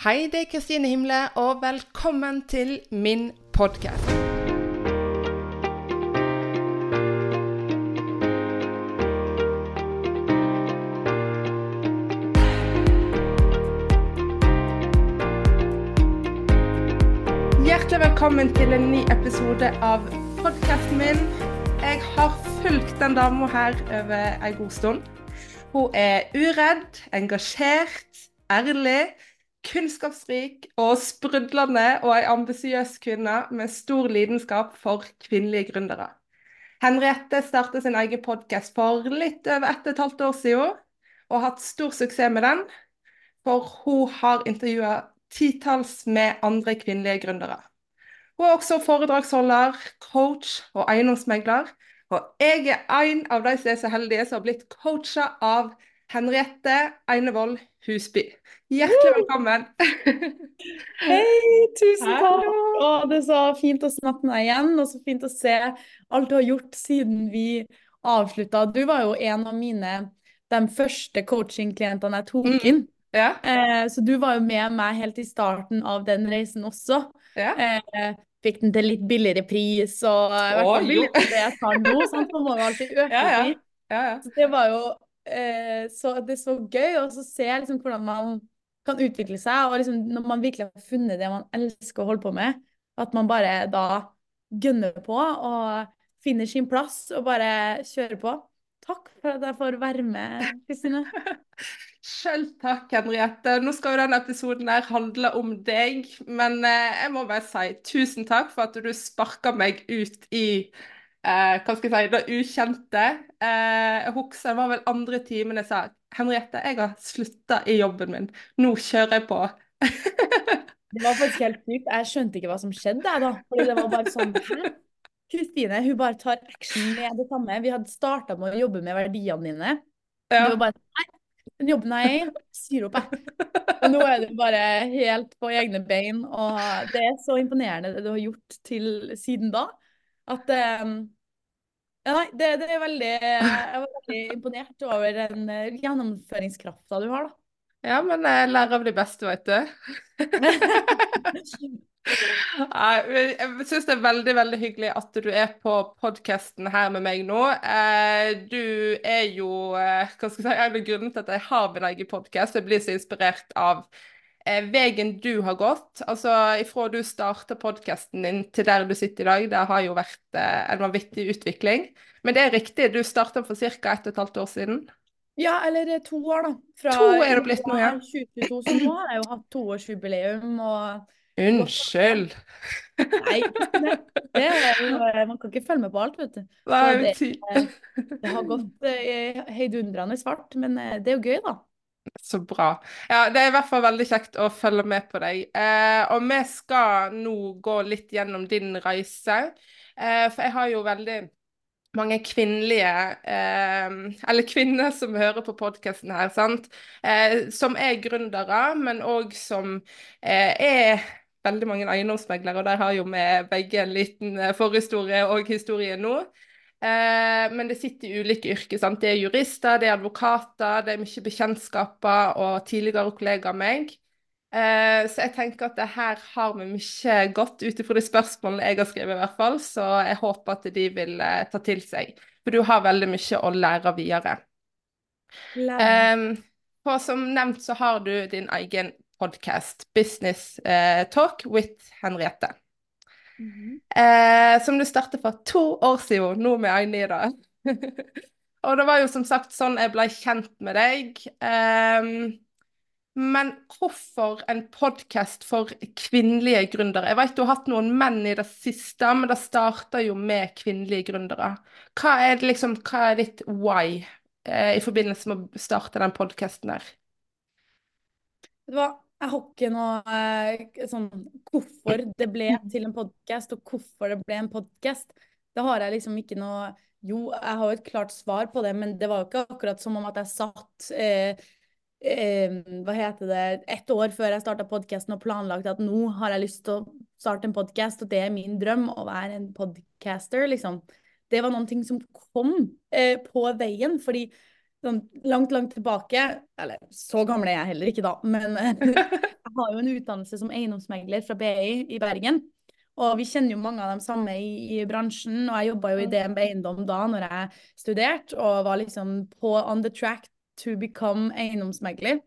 Hei, det er Kristine Himle, og velkommen til min podkast. Hjertelig velkommen til en ny episode av podkasten min. Jeg har fulgt den dama her over en god stund. Hun er uredd, engasjert, ærlig, kunnskapsrik og sprudlende og ei ambisiøs kvinne med stor lidenskap for kvinnelige gründere. Henriette startet sin egen podkast for litt over ett og et halvt år siden, og har hatt stor suksess med den. For hun har intervjua titalls med andre kvinnelige gründere. Hun er også foredragsholder, coach og eiendomsmegler. Og jeg er en av de som er så heldige som har blitt coacha av Henriette Einevold Husby. Hjertelig velkommen. Hei, tusen takk. Å, det er så fint å snakke med deg igjen, og så fint å se alt du har gjort siden vi avslutta. Du var jo en av mine de første coaching-klientene jeg tok Mm. inn. Ja, Eh, så du var jo med meg helt i starten av den reisen også. ja. Eh, fikk den til litt billigere pris, og i hvert fall billigere enn det jeg tar nå. Sant? Man må jo alltid øke Ja, ja. ja, ja. Så det var jo eh, så, det er så gøy å se liksom hvordan man kan utvikle seg, og liksom når man virkelig har funnet det man elsker å holde på med, at man bare da gønner på og finner sin plass og bare kjører på. Takk for at jeg får være med, Kristine. Sjøl takk, Henriette. Nå skal jo denne episoden her handle om deg, men eh, jeg må bare si tusen takk for at du sparka meg ut i eh, hva skal jeg si, det ukjente. Eh, jeg husker det var vel andre timen jeg sa Henriette, jeg har slutta i jobben min. Nå kjører jeg på. Det var faktisk helt sykt. Jeg skjønte ikke hva som skjedde, jeg da. Fordi det var bare sånn Hæ? Kristine, hun bare tar action med det samme. Vi hadde starta med å jobbe med verdiene dine. Ja. Det var bare Nei, den jobben jeg er i, sier opp, jeg. Og nå er du bare helt på egne bein, og det er så imponerende det du har gjort til siden da, at um, ja, nei, det, det er veldig Jeg var veldig imponert over den eh, gjennomføringskrafta du har, da. Ja, men jeg lærer av de beste, vet du. Jeg syns det er veldig veldig hyggelig at du er på podkasten her med meg nå. Eh, du er jo eh, hva skal jeg si, en av grunnene til at jeg har min egen podkast. Jeg blir så inspirert av eh, veien du har gått. Altså ifra du starta podkasten din til der du sitter i dag, det har jo vært eh, en vanvittig utvikling. Men det er riktig, du starta for ca. ett og et halvt år siden. Ja, eller eh, to år, da. Fra To er det blitt nå, ja. 2022, så nå har jeg jo hatt toårsjubileum og Unnskyld. Nei, er jo Man kan ikke følge med på alt, vet du. Det- Det har gått eh, heidundrende svart, men eh, det er jo gøy, da. Så bra. Ja, det er i hvert fall veldig kjekt å følge med på deg. Eh, og vi skal nå gå litt gjennom din reise. Eh, for jeg har jo veldig mange kvinnelige eh, Eller kvinner som hører på podkasten her, sant. Eh, som er gründere, men òg som eh, er veldig mange eiendomsmeglere. Og der har jo vi begge en liten eh, forhistorie og historie nå. Eh, men det sitter i ulike yrker. sant? Det er jurister, det er advokater, det er mye bekjentskaper og tidligere kollegaer av meg. Eh, så jeg tenker at det her har vi mye godt ut ifra de spørsmålene jeg har skrevet, i hvert fall. Så jeg håper at de vil eh, ta til seg. For du har veldig mye å lære videre. Lære. For som nevnt så har du din egen podkast, Business eh, Talk with Henriette. Mhm. Eh, som du startet for to år siden, nå med øynene. Og det var jo som sagt sånn jeg ble kjent med deg. Eh, men hvorfor en podkast for kvinnelige gründere? Jeg vet du har hatt noen menn i det siste, men det starta jo med kvinnelige gründere. Hva er, det liksom, hva er ditt why eh, i forbindelse med å starte den podkasten her? Det hva, jeg har ikke noe eh, sånn hvorfor det ble til en podkast, og hvorfor det ble en podkast. Det har jeg liksom ikke noe Jo, jeg har jo et klart svar på det, men det var jo ikke akkurat som om at jeg satt eh, eh, hva heter det, ett år før jeg starta podkasten og planlagt at nå har jeg lyst til å starte en podkast, og det er min drøm å være en podcaster, liksom. Det var noen ting som kom eh, på veien, fordi sånn langt, langt tilbake Eller så gammel er jeg heller ikke da, men jeg har jo en utdannelse som eiendomsmegler fra BI i Bergen. Og vi kjenner jo mange av dem samme i, i bransjen, og jeg jobba jo i DNB Eiendom da når jeg studerte, og var liksom på on the track to become eiendomsmegler.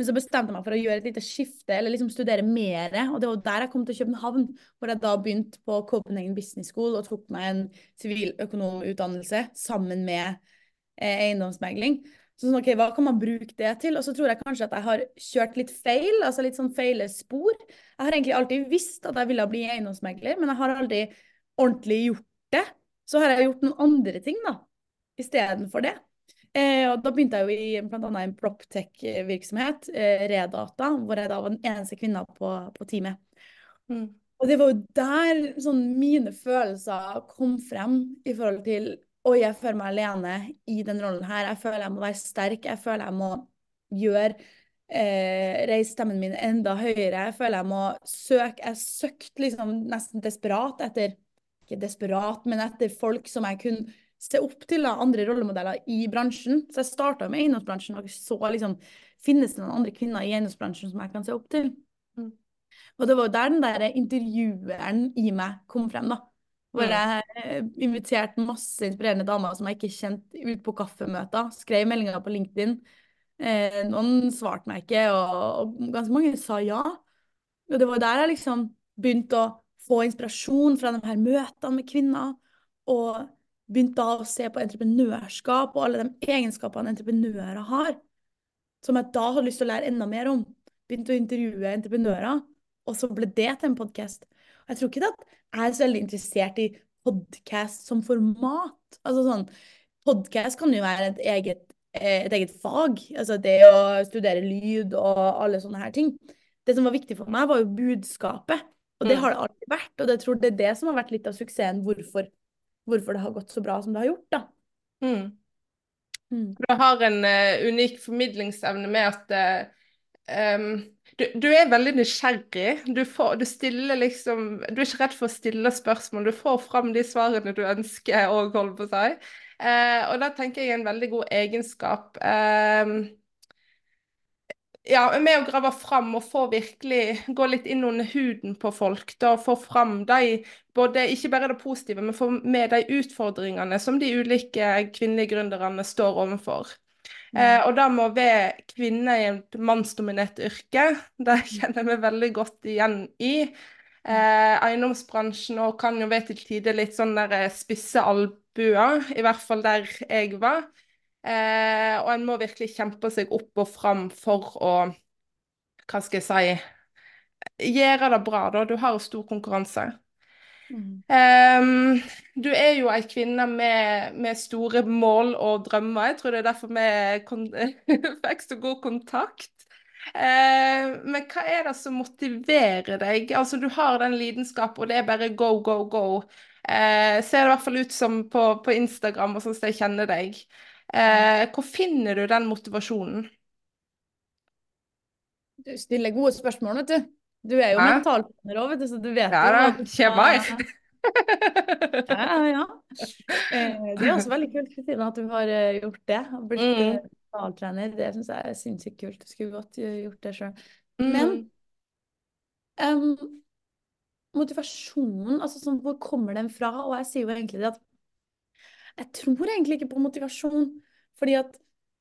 Men så bestemte jeg meg for å gjøre et lite skifte, eller liksom studere mer. Og det var der jeg kom til København, hvor jeg da begynte på Copenhagen Business School og tok meg en siviløkonomutdannelse sammen med eh, eiendomsmegling. Så sånn, ok, hva kan man bruke det til? Og så tror jeg kanskje at jeg har kjørt litt feil, altså litt sånn feile spor. Jeg har egentlig alltid visst at jeg ville bli eiendomsmegler, men jeg har aldri ordentlig gjort det. Så har jeg gjort noen andre ting, da, istedenfor det. Eh, og da begynte jeg jo i bl.a. en proptech-virksomhet, eh, Redata, hvor jeg da var den eneste kvinna på, på teamet. Mm. Og det var jo der sånn, mine følelser kom frem i forhold til Oi, jeg føler meg alene i den rollen her. Jeg føler jeg må være sterk. Jeg føler jeg må gjøre eh, Reise stemmen min enda høyere. Jeg føler jeg må søke Jeg søkte liksom nesten desperat etter Ikke desperat, men etter folk som jeg kunne se opp til da, andre rollemodeller i bransjen. Så jeg starta med eiendomsbransjen og så liksom Finnes det noen andre kvinner i eiendomsbransjen som jeg kan se opp til? Mm. Og det var jo der den der intervjueren i meg kom frem, da. Hvor mm. jeg eh, inviterte masse inspirerende damer som jeg ikke kjente, ut på kaffemøter. Skrev meldinger på LinkedIn. Eh, noen svarte meg ikke, og, og ganske mange sa ja. Og det var der jeg liksom begynte å få inspirasjon fra de her møtene med kvinner. Og begynte da å se på entreprenørskap og alle de egenskapene entreprenører har, som jeg da hadde lyst til å lære enda mer om. Begynte å intervjue entreprenører, og så ble det til en podkast. Jeg tror ikke at jeg er så veldig interessert i podkast som format. Altså sånn, Podkast kan jo være et eget, eh, et eget fag. Altså det å studere lyd og alle sånne her ting. Det som var viktig for meg, var jo budskapet. Og det mm. har det alltid vært. Og jeg tror det er det som har vært litt av suksessen. Hvorfor hvorfor det har gått så bra som det har gjort, da. Mm. Mm. Du har en uh, unik formidlingsevne med at uh, um, du, du, er veldig nysgjerrig. Du, får, du, liksom Du er ikke redd for å stille spørsmål. Du får fram de svarene du ønsker å holde på seg. Eh, og da tenker jeg en veldig god egenskap. Eh, ja, med å grave fram og få virkelig gå litt inn under huden på folk. da Få fram de, både ikke bare det positive, men få med de utfordringene som de ulike kvinnelige gründerne står overfor. Mm. Eh, og det må vi være kvinne i et mannsdominert yrke, det kjenner vi veldig godt igjen i. Eh, eiendomsbransjen og kan jo være til tider litt sånn der eh, spisse albuer, i hvert fall der jeg var. Eh, og en må virkelig kjempe seg opp og fram for å Hva skal jeg si Gjøre det bra, da. Du har stor konkurranse. Mm. Um, du er jo ei kvinne med, med, store mål og drømmer. Jeg tror det er derfor vi fikk så god kontakt. Uh, men hva er det som motiverer deg? Altså, du har den lidenskapen, og det er bare go, go, go. Uh, ser det i hvert fall ut som på, på Instagram og sånn som jeg kjenner deg. Uh, hvor finner du den motivasjonen? Du stiller gode spørsmål, vet du. Du er jo mentaltrener òg, vet du, så du vet ja, jo hva du mer. ja, ja. Eh, det er også veldig kult, Kristina, at du har eh, gjort det. Blitt mm. Eh, mentaltrener. Det syns jeg er sinnssykt kult. Du skulle godt gjort det sjøl. Mm. Men um, motivasjonen, altså sånn, hvor kommer den fra? Og jeg sier jo egentlig det at jeg tror egentlig ikke på motivasjon. Fordi at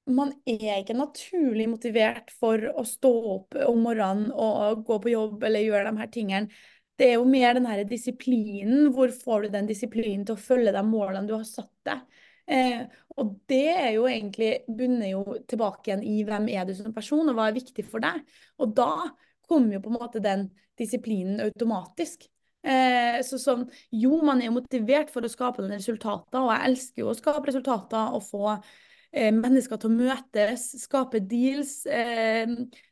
man er ikke naturlig motivert for å stå opp om morgenen og gå på jobb eller gjøre de her tingene. Det er jo mer den her disiplinen. Hvor får du den disiplinen til å følge de målene du har satt deg? Eh, og det er jo egentlig bunner jo tilbake igjen i hvem er du som person, og hva er viktig for deg. Og da kommer jo på en måte den disiplinen automatisk. Eh, så sånn, jo, man er motivert for å skape noen resultater, og jeg elsker jo å skape resultater og få mennesker til å møtes, skape deals, eh,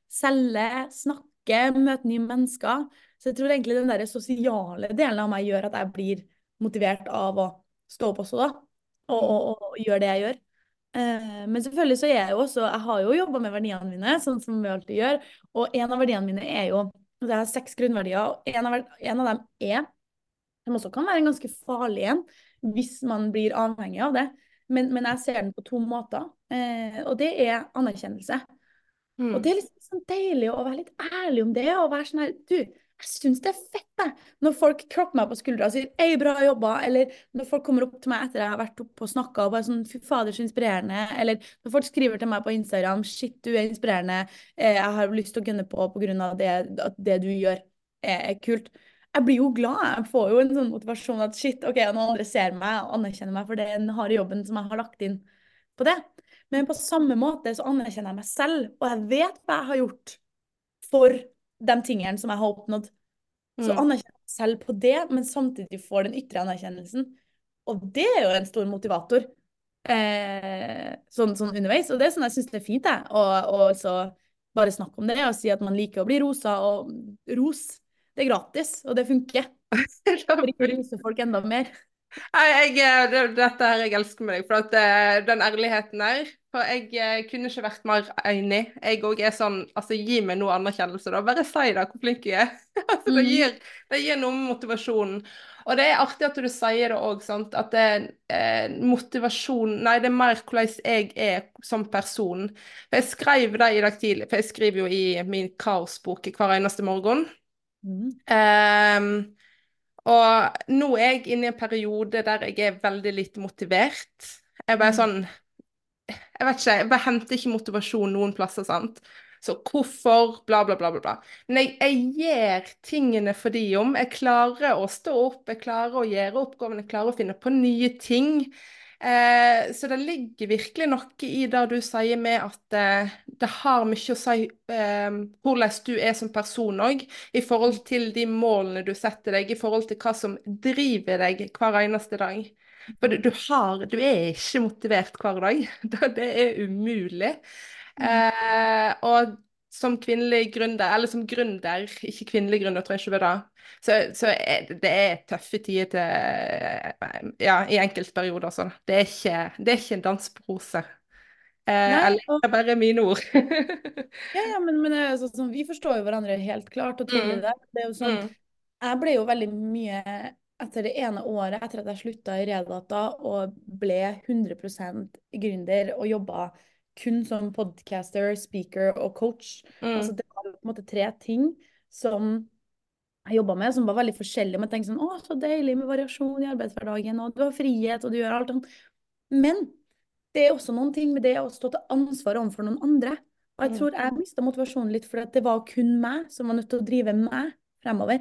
selge, snakke, møte nye mennesker. Så jeg tror egentlig den der sosiale delen av meg gjør at jeg blir motivert av å stå opp også, da, og, og, og gjøre det jeg gjør. Eh, men selvfølgelig så er jeg jo også Jeg har jo jobba med verdiene mine, sånn som vi alltid gjør, og en av verdiene mine er jo det er seks grunnverdier, og en av, en av, dem er Som også kan være en ganske farlig en, hvis man blir avhengig av det. Men, men jeg ser den på to måter. Eh, og det er anerkjennelse. Mm. Og det er liksom sånn deilig å være litt ærlig om det. og være sånn her, du, jeg syns det er fett jeg. når folk klapper meg på skuldra og sier 'ei, bra jobba', eller når folk kommer opp til meg etter jeg har vært oppe og snakka og bare sånn 'fy fader, så inspirerende', eller når folk skriver til meg på Instagram 'shit, du er inspirerende', eh, 'jeg har lyst til å gunne på på grunn av Det, at det du gjør, er, er kult'. Jeg blir jo glad. Jeg får jo en sånn motivasjon at shit, ok, noen andre ser meg og anerkjenner meg for den harde jobben som jeg har lagt inn på det. Men på samme måte så anerkjenner jeg meg selv, og jeg vet hva jeg har gjort for de tingene som jeg har oppnådd. Så Mm. anerkjenner jeg meg selv på det, men samtidig får den ytre anerkjennelsen. Og det er jo en stor motivator eh, sånn, sånn underveis. Og det er sånn jeg syns det er fint, jeg. Og, og så bare snakke om det og si at man liker å bli rosa. Og ros, det er gratis, og det funker. For ikke å folk enda mer. Nei, jeg, eh, det, dette her jeg elsker med deg, for at eh, den ærligheten der For jeg eh, kunne ikke vært mer enig. Jeg òg er sånn Altså, gi meg noe anerkjennelse, da. Bare si da hvor flink jeg er. altså, det, Mhm. gir, det gir noe med motivasjonen. Og det er artig at du sier det òg, sant. At det er eh, motivasjon Nei, det er mer hvordan jeg er som person. For jeg skrev det i dag tidlig, for jeg skriver jo i min kaosbok hver eneste morgen. Mm. Um, og nå er jeg inne i en periode der jeg er veldig lite motivert. Jeg bare Mm. sånn Jeg vet ikke, jeg bare henter ikke motivasjon noen plasser, sant. Så hvorfor, bla, bla, bla, bla. bla. Men jeg, jeg gjør tingene for de om. Jeg klarer å stå opp, jeg klarer å gjøre oppgavene, jeg klarer å finne på nye ting. Eh, så det ligger virkelig noe i det du sier med at eh, det har mye å si eh, hvordan du er som person òg, i forhold til de målene du setter deg, i forhold til hva som driver deg hver eneste dag. For du, du, har, du er ikke motivert hver dag. Det, det er umulig. Eh, og som kvinnelig gründer, eller som gründer, ikke kvinnelig gründer, tror jeg ikke det, så, så er, det er tøffe tider til Ja, i enkeltperioder sånn. Det er det er ikke en dans på roser. Eh, Nei, og- det er bare mine ord. Ja, ja, men, men det er sånn, vi forstår jo hverandre helt klart og tydelig Mm. der. Det er jo sånn, Mm. Jeg ble jo veldig mye etter det ene året etter at jeg slutta i Redata og ble 100% gründer og jobba kun som podcaster, speaker og coach. Mm. Altså, det var på en måte tre ting som jeg jobba med, som var veldig forskjellige. Men jeg tenkte sånn Å, så deilig med variasjon i arbeidshverdagen, og du har frihet, og du gjør alt sånn. Men det er også noen ting med det å stå til ansvar overfor noen andre. Og jeg Mm. tror jeg mista motivasjonen litt, for det var kun meg som var nødt til å drive meg fremover.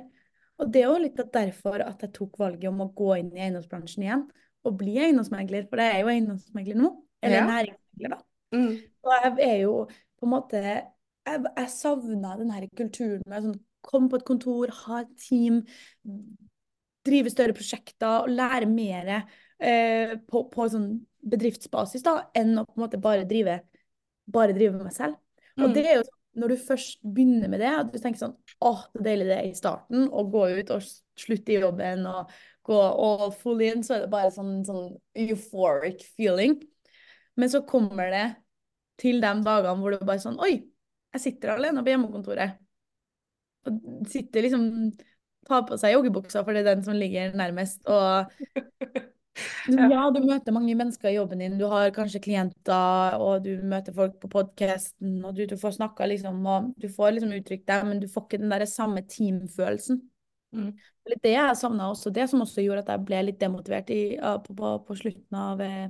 Og det er jo litt derfor at jeg tok valget om å gå inn i eiendomsbransjen igjen og bli eiendomsmegler, for det er jo eiendomsmegler nå. Eller Ja. næringsmegler, da. Mm. Og jeg er jo på en måte Jeg, jeg savna den her kulturen med sånn komme på et kontor, ha et team, drive større prosjekter og lære mer eh, på, på sånn bedriftsbasis da, enn å på en måte bare drive, bare drive med meg selv. Og Mm. det er jo sånn, når du først begynner med det, at du tenker sånn åh, så deilig det er i starten, å gå ut og slutte i jobben og gå all full in, så er det bare sånn, sånn euphoric feeling. Men så kommer det til de dagene hvor du bare sånn Oi, jeg sitter alene på hjemmekontoret. Og sitter liksom Tar på seg joggebuksa, for det er den som ligger nærmest. Og ja, du møter mange mennesker i jobben din. Du har kanskje klienter, og du møter folk på podkasten, og du, du får snakka liksom, og du får liksom uttrykt deg, men du får ikke den der samme teamfølelsen. Mm. Det det jeg savna også, det som også gjorde at jeg ble litt demotivert i, på, på, på slutten av eh,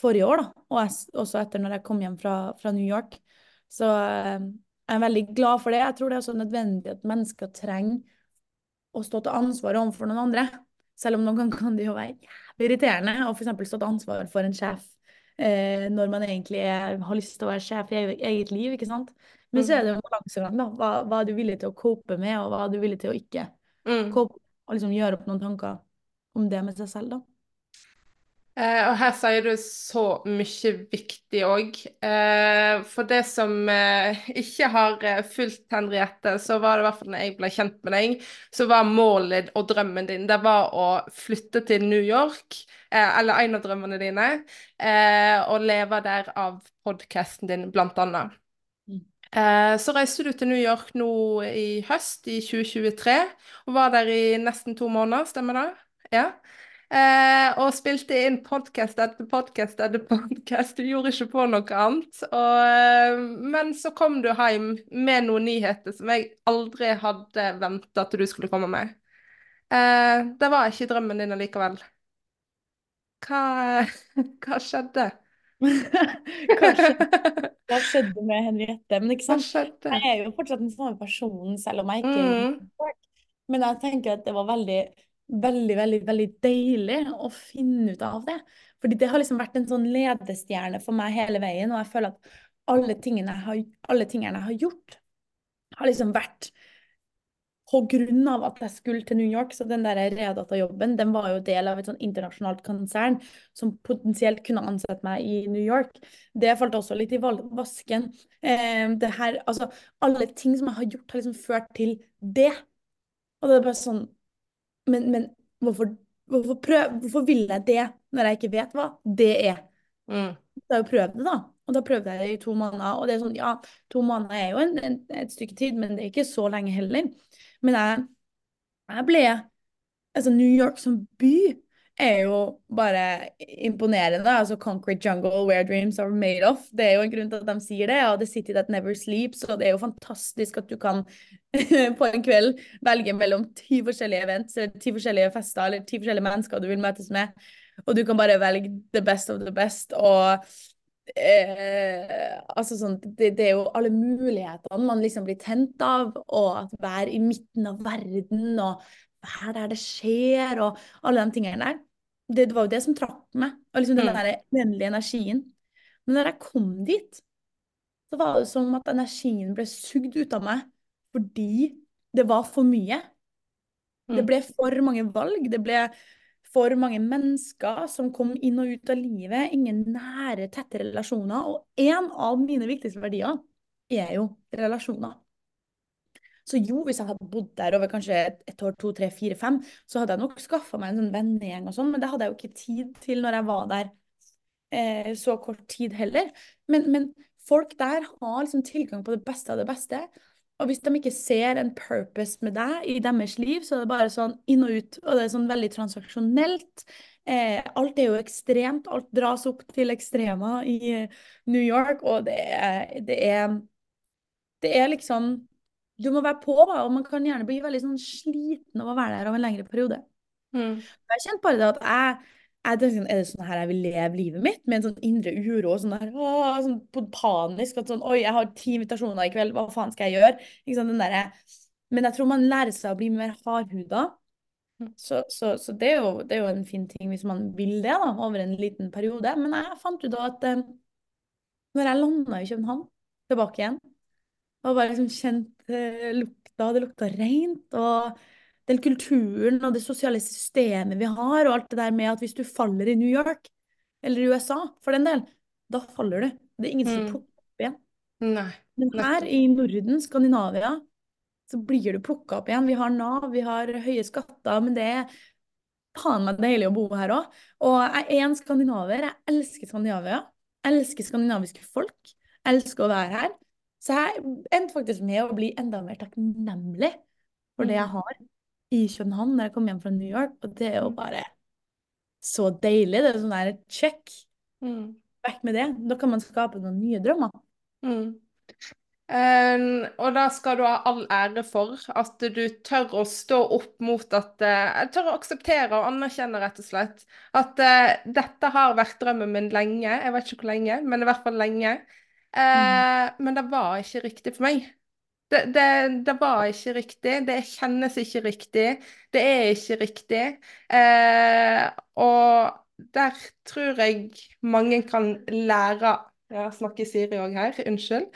forrige år, da. Og jeg, også etter når jeg kom hjem fra, fra New York. Så eh, jeg er veldig glad for det. Jeg tror det er også nødvendig at mennesker trenger å stå til ansvar overfor noen andre. Selv om noen ganger kan det jo være irriterende å eksempel stå til ansvar for en sjef eh, når man egentlig er, har lyst til å være sjef i eget- eget liv, ikke sant. Men så er det jo en balansegang, da. Hva, hva er du villig til å cope med, og hva er du villig til å ikke Mm. cope Og liksom gjøre opp noen tanker om det med seg selv, da. Eh, og her sier du så mye viktig òg. Eh, for det som eh, ikke har fulgt Henriette, så var det i hvert fall når jeg ble kjent med deg, så var målet og drømmen din det var å flytte til New York, eh, eller en av drømmene dine, eh, og leve der av podkasten din, blant annet. Mm. Eh, så reiste du til New York nå i høst, i 2023, og var der i nesten to måneder, stemmer det? Ja. Eh, og spilte inn podkast etter podkast etter podkast. Du gjorde ikke på noe annet. Og, eh, men så kom du hjem med noen nyheter som jeg aldri hadde venta at du skulle komme med. Eh, det var ikke drømmen din allikevel. Hva, hva skjedde? hva, skjedde, hva skjedde med Henriette? Men ikke sant? Jeg er jo fortsatt den samme personen, selv om jeg ikke Mm. Men jeg tenker at det var veldig, veldig, veldig, veldig deilig å finne ut av det. Fordi det har liksom vært en sånn ledestjerne for meg hele veien, og jeg føler at alle tingene jeg har, alle tingene jeg har gjort, har liksom vært på grunn av at jeg skulle til New York. Så den der Redata-jobben, den var jo del av et sånn internasjonalt konsern som potensielt kunne ansette meg i New York. Det falt også litt i vasken. Eh, det her, altså, alle ting som jeg har gjort, har liksom ført til det. Og det er bare sånn Men, men hvorfor, hvorfor, prøv, hvorfor vil jeg det når jeg ikke vet hva det er? Mm. Jo prøvd det, da. Og da prøvde jeg det i to måneder. Og det er sånn, ja, to måneder er jo en, en, et stykke tid, men det er ikke så lenge heller. Men jeg, jeg ble Altså, New York som by er jo bare imponerende. Altså Concrete Jungle, Where Dreams Are Made Of. Det er jo en grunn til at de sier det. Og The City That Never Sleeps. Og det er jo fantastisk at du kan på en kveld velge mellom ti forskjellige events, eller ti forskjellige fester, eller ti forskjellige mennesker du vil møtes med. Og du kan bare velge the best of the best. Og eh, altså sånn, det, det er jo alle mulighetene man liksom blir tent av. Og at være i midten av verden, og være der det skjer, og alle de tingene der. Det, det var jo det som trakk meg. Og liksom den Mm. der vennlige energien. Men når jeg kom dit, så var det som at energien ble sugd ut av meg fordi det var for mye. Det Mm. ble for mange valg. Det ble for mange mennesker som kom inn og ut av livet. Ingen nære, tette relasjoner. Og en av mine viktigste verdier er jo relasjoner. Så jo, hvis jeg hadde bodd der over kanskje et, et år, to, tre, fire, fem, så hadde jeg nok skaffa meg en sånn vennegjeng og sånn, men det hadde jeg jo ikke tid til når jeg var der eh, så kort tid heller. Men, men folk der har liksom tilgang på det beste av det beste. Og hvis de ikke ser en purpose med deg i deres liv, så er det bare sånn inn og ut. Og det er sånn veldig transaksjonelt. Eh, alt er jo ekstremt. Alt dras opp til ekstremer i New York, og det er, det er Det er liksom Du må være på, da, og man kan gjerne bli veldig sånn sliten av å være der over en lengre periode. Mm. Jeg kjente bare det at jeg, jeg tenkte sånn, Er det sånn her jeg vil leve livet mitt? Med en sånn indre uro og sånn der, å, sånn panisk. At sånn Oi, jeg har ti invitasjoner i kveld, hva faen skal jeg gjøre? Ikke sant, den der, Men jeg tror man lærer seg å bli mer hardhuda. Mm. Så, så, så det, er jo, det er jo en fin ting hvis man vil det, da, over en liten periode. Men jeg fant ut da at eh, når jeg landa i København, tilbake igjen, og bare liksom kjent eh, lukta, det lukta rent, og den kulturen og det sosiale systemet vi har, og alt det der med at hvis du faller i New York, eller i USA for den del, da faller du. Det er ingen som Mm. plukker opp igjen. Nei. Men her i Norden, Skandinavia, så blir du plukka opp igjen. Vi har Nav, vi har høye skatter, men det er faen meg deilig å bo her òg. Og jeg er en skandinaver. Jeg elsker Skandinavia. Jeg elsker skandinaviske folk. Jeg elsker å være her. Så jeg endte faktisk med å bli enda mer takknemlig for det jeg har i København når jeg kom hjem fra New York. Og det er jo Mm. bare så deilig. Det er sånn der check. Mm. Vekk med det. Da kan man skape noen nye drømmer. Mm. Um, og da skal du ha all ære for at du tør å stå opp mot at uh, tør å akseptere og anerkjenne, rett og slett, at uh, dette har vært drømmen min lenge. Jeg vet ikke hvor lenge, men i hvert fall lenge. Eh, Men det var ikke riktig for meg. Det, det, det var ikke riktig. Det kjennes ikke riktig. Det er ikke riktig. Eh, og der tror jeg mange kan lære Ja, snakker Siri òg her, unnskyld.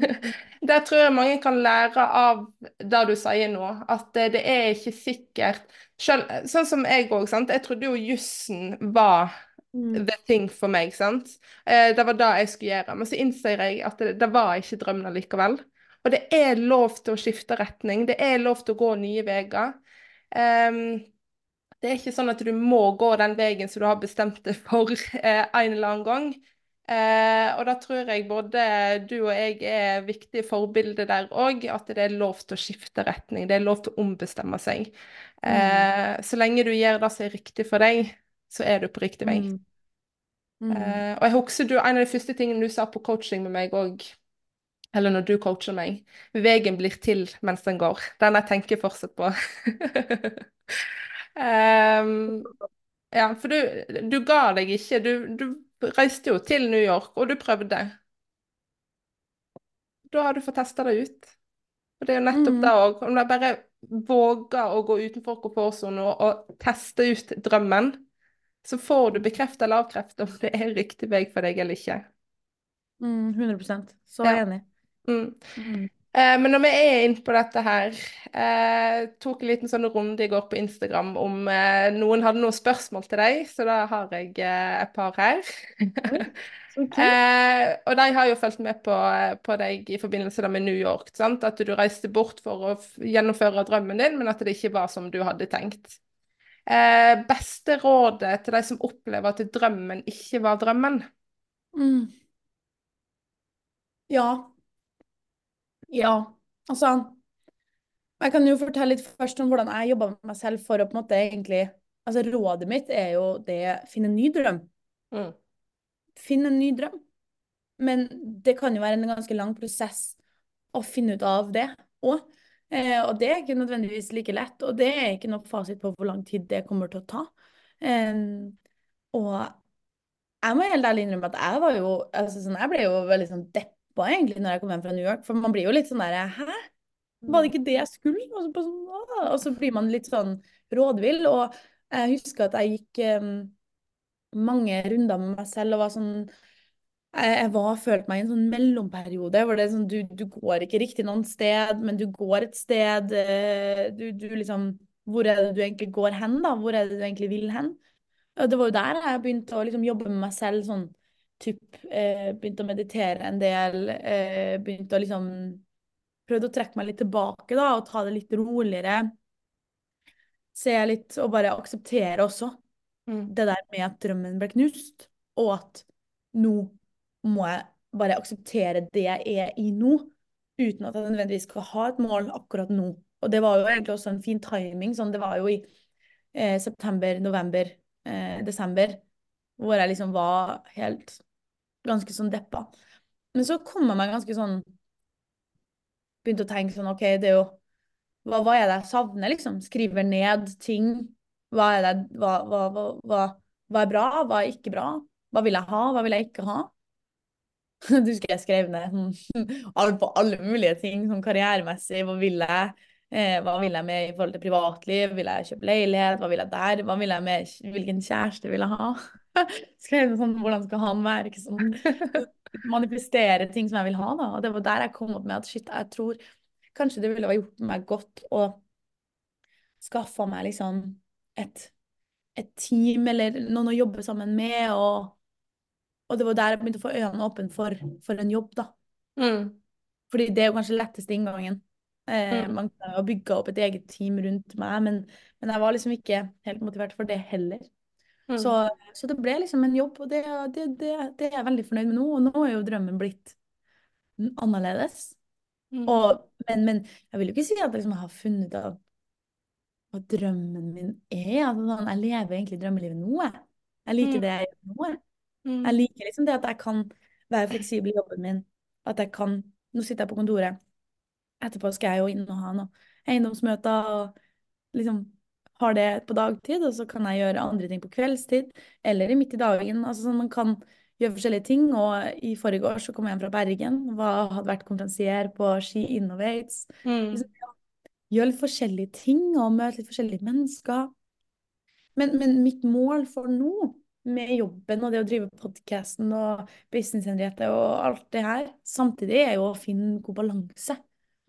Der tror jeg mange kan lære av det du sier nå, at eh, det er ikke sikkert selv, Sånn som jeg òg, sant. Jeg trodde jo jussen var. The thing for meg, sant. Eh, det var det jeg skulle gjøre. Men så innser jeg at det, det var ikke drømmen allikevel. Og det er lov til å skifte retning. Det er lov til å gå nye veier. Um, det er ikke sånn at du må gå den veien som du har bestemt deg for eh, en eller annen gang. Eh, og da tror jeg både du og jeg er viktige forbilder der òg, at det er lov til å skifte retning. Det er lov til å ombestemme seg. Eh, så lenge du gjør det som er riktig for deg, så er du på riktig vei. Mm. Mm. Uh, og jeg husker du, en av de første tingene du sa på coaching med meg òg, eller når du coacher meg, veien blir til mens den går. Den jeg tenker fortsatt på. um, ja, for du, du ga deg ikke. Du, du reiste jo til New York, og du prøvde. Da har du fått testa det ut. Og det er jo nettopp Mm. det òg. Om du bare våger å gå utenfor komfortsonen og, og teste ut drømmen, så får du bekreftet eller avkreftet om det er riktig vei for deg eller ikke. Mm, 100% Så Ja. enig. Mm. Mm. Eh, men når vi er inne på dette her, eh, tok en liten sånn runde i går på Instagram om eh, noen hadde noen spørsmål til deg, så da har jeg eh, et par her. Eh, og de har jo fulgt med på, på deg i forbindelse med New York, sant? at du reiste bort for å gjennomføre drømmen din, men at det ikke var som du hadde tenkt. Eh, beste rådet til de som opplever at drømmen ikke var drømmen? Mm. Ja. Ja. Altså Jeg kan jo fortelle litt først om hvordan jeg jobba med meg selv for å på en måte egentlig Altså rådet mitt er jo det finn en ny drøm. Mm. Finn en ny drøm. Men det kan jo være en ganske lang prosess å finne ut av det òg. Eh, og det er ikke nødvendigvis like lett, og det er ikke noe fasit på hvor lang tid det kommer til å ta. Eh, og jeg må helt ærlig innrømme at jeg var jo altså sånn, Jeg ble jo veldig sånn deppa egentlig når jeg kom hjem fra New York, for man blir jo litt sånn der Hæ? Var det ikke det jeg skulle? Og så, sånn, og så blir man litt sånn rådvill. Og jeg husker at jeg gikk um, mange runder med meg selv og var sånn jeg, var, følte meg i en sånn mellomperiode hvor det er sånn, du, du går ikke riktig noen sted, men du går et sted. eh, Du, du liksom Hvor er det du egentlig går hen, da? Hvor er det du egentlig vil hen? Og det var jo der jeg begynte å liksom jobbe med meg selv, sånn typ eh, Begynte å meditere en del, eh, begynte å liksom Prøvde å trekke meg litt tilbake, da, og ta det litt roligere. Se litt, og bare akseptere også Mm. det der med at drømmen ble knust, og at nå må jeg bare akseptere det jeg er i nå, uten at jeg nødvendigvis skal ha et mål akkurat nå. Og det var jo egentlig også en fin timing, sånn det var jo i eh, september, november, eh, desember, hvor jeg liksom var helt ganske sånn deppa. Men så kom jeg meg ganske sånn Begynte å tenke sånn OK, det er jo hva, hva er det jeg savner, liksom? Skriver ned ting. Hva er, det, hva, hva, hva, hva, er bra, hva er ikke bra? Hva vil jeg ha, hva vil jeg ikke ha? Du husker jeg skrev ned sånn, på alle mulige ting, sånn karrieremessig. Hva vil jeg? Eh, hva vil jeg med i forhold til privatliv? Vil jeg kjøpe leilighet? Hva vil jeg der? Hva vil jeg med, hvilken kjæreste vil jeg ha? Skrev sånn, hvordan skal han være? Ikke sånn, manifestere ting som jeg vil ha, da. Og det var der jeg kom opp med at shit, jeg tror kanskje det ville ha gjort meg godt å skaffe meg liksom et, et team eller noen å jobbe sammen med, og, og det var der jeg begynte å få øynene åpne for, for en jobb, da. Mm. Fordi det er jo kanskje letteste inngangen. Eh, Mm. man kan jo bygge bygga opp et eget team rundt meg, men, men jeg var liksom ikke helt motivert for det heller. Mm. Så, så det ble liksom en jobb, og det, det, det, det er jeg veldig fornøyd med nå. Og nå er jo drømmen blitt annerledes. Mm. Og, men, men jeg vil jo ikke si at liksom, jeg har funnet ut av hva drømmen min er. Altså, jeg lever egentlig drømmelivet nå. jeg. Jeg liker Mm. det jeg gjør nå. jeg. Mm. Jeg liker liksom det at jeg kan være fleksibel i jobben min. At jeg kan Nå sitter jeg på kontoret. Etterpå skal jeg jo inn og ha noen eiendomsmøter og liksom har det på dagtid, og så kan jeg gjøre andre ting på kveldstid eller i midt i dagen. Altså sånn man kan gjøre forskjellige ting. Og i forrige år så kom jeg hjem fra Bergen, var, hadde vært konferansier på Ski Innovates. Mm. Liksom, gjøre litt forskjellige ting og møte litt forskjellige mennesker. Men, men mitt mål for nå, med jobben og det å drive podkasten og Business Henriette og alt det her, samtidig er jo å finne god balanse.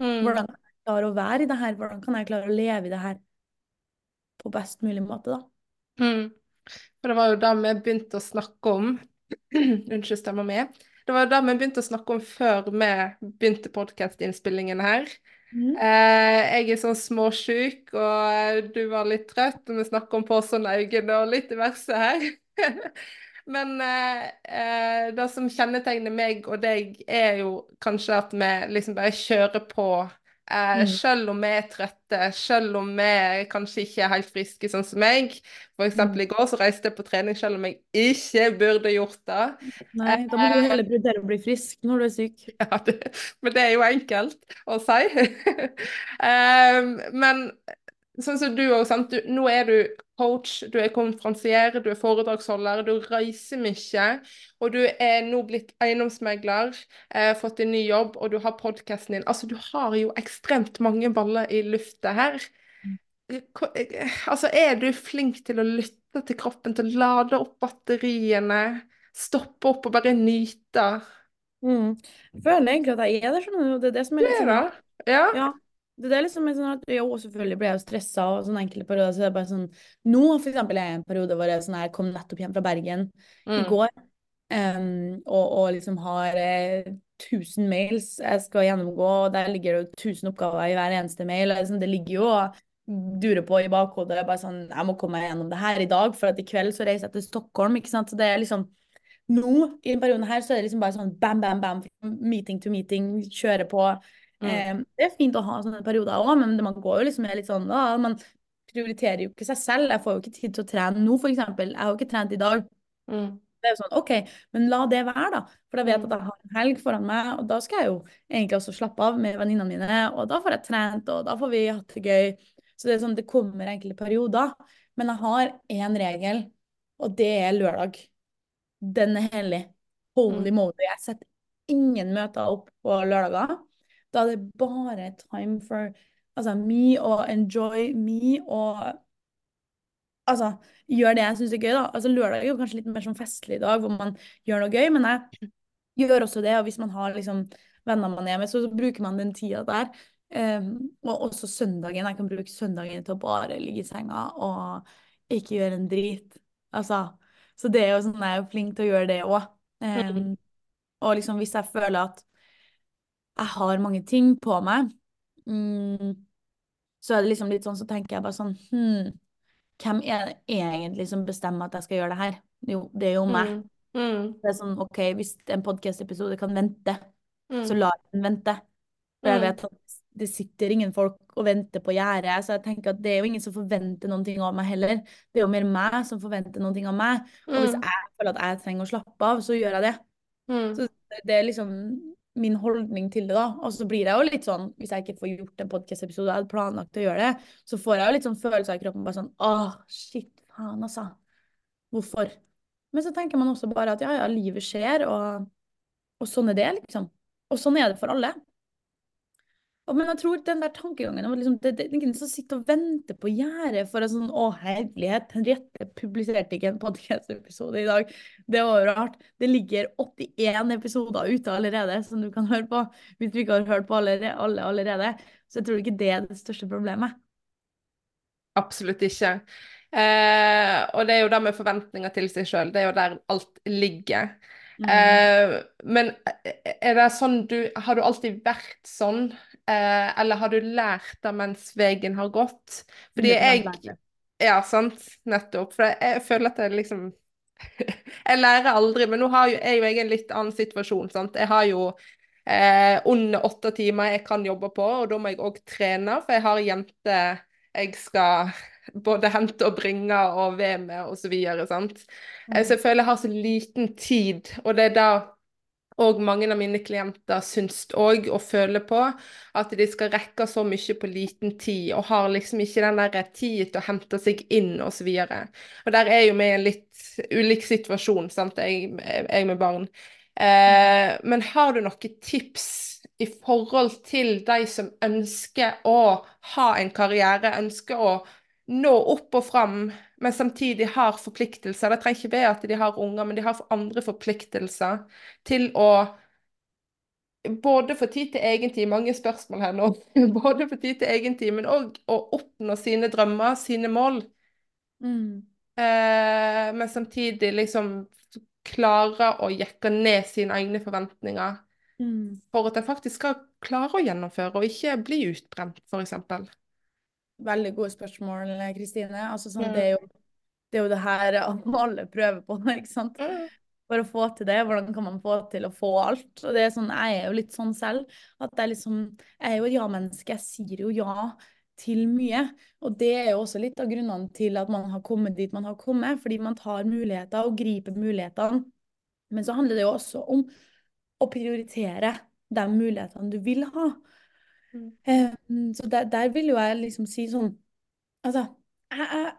Mm. Hvordan kan jeg klare å være i det her? Hvordan kan jeg klare å leve i det her på best mulig måte, da? Mm. For det var jo da vi begynte å snakke om Unnskyld, stemma mi. Det var jo da vi begynte å snakke om før vi begynte podkastinnspillingen her. Mm. Eh, jeg er sånn småsjuk, og du var litt trøtt, og vi snakker om påsånne øyne og litt diverse her. Men eh, eh, det som kjennetegner meg og deg, er jo kanskje at vi liksom bare kjører på. Eh, Mm. selv om vi er trøtte, selv om vi kanskje ikke er helt friske, sånn som meg. For eksempel Mm. i går så reiste jeg på trening selv om jeg ikke burde gjort det. Nei, da må du heller prioritere å bli frisk når du er syk. Ja, det, men det er jo enkelt å si. eh, men sånn som du òg, sant. Du, nå er du coach, du er konferansier, du er foredragsholder, du reiser mye. Og du er nå blitt eiendomsmegler, eh, fått en ny jobb, og du har podkasten din. Altså, du har jo ekstremt mange baller i lufta her. Eh, Altså, er du flink til å lytte til kroppen, til å lade opp batteriene? Stoppe opp og bare nyte? Mm. Jeg føler egentlig at jeg er det, skjønner du. Det er det som er litt er sånn? Ja. Ja. Det er liksom sånn at Jo, selvfølgelig ble jeg jo stressa og sånne enkelte perioder. Så det er bare sånn Nå for eksempel er jeg i en periode hvor jeg, sånn, jeg kom nettopp hjem fra Bergen i Mm. går. Um, og, og liksom har eh, 1000 mails jeg skal gjennomgå, og der ligger det jo 1000 oppgaver i hver eneste mail. og Liksom, det ligger jo og durer på i bakhodet. Jeg bare sånn, jeg må komme meg gjennom det her i dag, for at i kveld så reiser jeg til Stockholm. ikke sant? Så det er liksom nå, i denne perioden her, så er det liksom bare sånn bam, bam, bam, meeting to meeting, kjøre på. Mm. Eh, det er fint å ha sånne perioder òg, men man går jo liksom litt sånn da, Man prioriterer jo ikke seg selv. Jeg får jo ikke tid til å trene nå, eksempel. Jeg har jo ikke trent i dag. Mm. Det er jo sånn, OK, men la det være, da. For da vet jeg at jeg har en helg foran meg, og da skal jeg jo egentlig også slappe av med venninnene mine, og da får jeg trent, og da får vi hatt det gøy. Så det er sånn, det kommer enkelte perioder. Men jeg har én regel, og det er lørdag. Den er hellig. Holy Mm. moly. Jeg setter ingen møter opp på lørdager. Da er det bare time for altså, me og enjoy me og altså, gjør det jeg syns er gøy, da. Altså, lørdag er jo kanskje litt mer sånn festlig dag, hvor man gjør noe gøy, men jeg gjør også det. Og hvis man har liksom venner man er med, så, så bruker man den tida der. Um, og også søndagen. Jeg kan bruke søndagen til å bare ligge i senga og ikke gjøre en drit. Altså, så det er jo sånn, jeg er flink til å gjøre det òg. Um, og liksom hvis jeg føler at jeg har mange ting på meg, mm, så er det liksom litt sånn, så tenker jeg bare sånn hm, hvem er det egentlig som bestemmer at jeg skal gjøre det her? Jo, det er jo meg. Mm. Mm. Det er sånn, ok, hvis en podcast-episode kan vente, Mm. så lar den vente. For jeg Mm. vet at det sitter ingen folk og venter på gjerdet, så jeg tenker at det er jo ingen som forventer noen ting av meg heller. Det er jo mer meg som forventer noen ting av meg. Og hvis Mm. jeg føler at jeg trenger å slappe av, så gjør jeg det. Mm. Så det er liksom min holdning til det, da. Og så blir jeg jo litt sånn, hvis jeg ikke får gjort en podcast-episode, jeg hadde planlagt å gjøre det, så får jeg jo litt sånn følelser i kroppen, bare sånn åh, shit, faen, altså. Hvorfor? Men så tenker man også bare at ja, ja, livet skjer, og, og sånn er det, liksom. Og sånn er det for alle. Men jeg tror den der tankegangen om liksom, det, det, det ingen som sitter og venter på gjerdet for en sånn Å, herlighet, Henriette publiserte ikke en podcast-episode i dag. Det var jo rart. Det ligger 81 episoder ute allerede som du kan høre på, hvis du ikke har hørt på alle, alle allerede. Så jeg tror ikke det er det største problemet. Absolutt ikke. Eh, og det er jo det med forventninger til seg sjøl. Det er jo der alt ligger. Mm. Eh, men er det sånn du Har du alltid vært sånn? Eh, eller har du lært det mens veien har gått? Fordi jeg. Ja, sant. Nettopp. For jeg føler at jeg liksom Jeg lærer aldri, men nå har jo, er jo jeg i en litt annen situasjon. sant? Jeg har jo eh, under åtte timer jeg kan jobbe på, og da må jeg òg trene, for jeg har jenter jeg skal både hente og bringe og være med og så videre, sant. Eh, Så jeg føler jeg har så liten tid, og det er da og mange av mine klienter syns òg og føler på at de skal rekke så mye på liten tid, og har liksom ikke den der tid til å hente seg inn osv. Og, og der er jo vi i en litt ulik situasjon, sant, jeg, jeg med barn. Eh, men har du noen tips i forhold til de som ønsker å ha en karriere, ønsker å nå opp og fram, men samtidig har forpliktelser. Det trenger ikke være at de har unger, men de har andre forpliktelser til å både få tid til egen tid, mange spørsmål her nå, både få tid til egen tid, men òg å oppnå sine drømmer, sine mål. Mm. Eh, men samtidig liksom klare å jekke ned sine egne forventninger Mm. for at en faktisk skal klare å gjennomføre og ikke bli utbrent, f.eks. Veldig gode spørsmål, Kristine. Altså, sånn, Mm. det er jo det er jo det her alle prøver på, ikke sant? Mm. For å få til det, hvordan kan man få til å få alt? Og det er sånn, Jeg er jo litt sånn selv, at jeg liksom, jeg er jo et ja-menneske. Jeg sier jo ja til mye. Og det er jo også litt av grunnene til at man har kommet dit man har kommet, fordi man tar muligheter og griper mulighetene. Men så handler det jo også om å prioritere de mulighetene du vil ha. Mm. Så der, der, vil jo jeg liksom si sånn Altså, jeg, jeg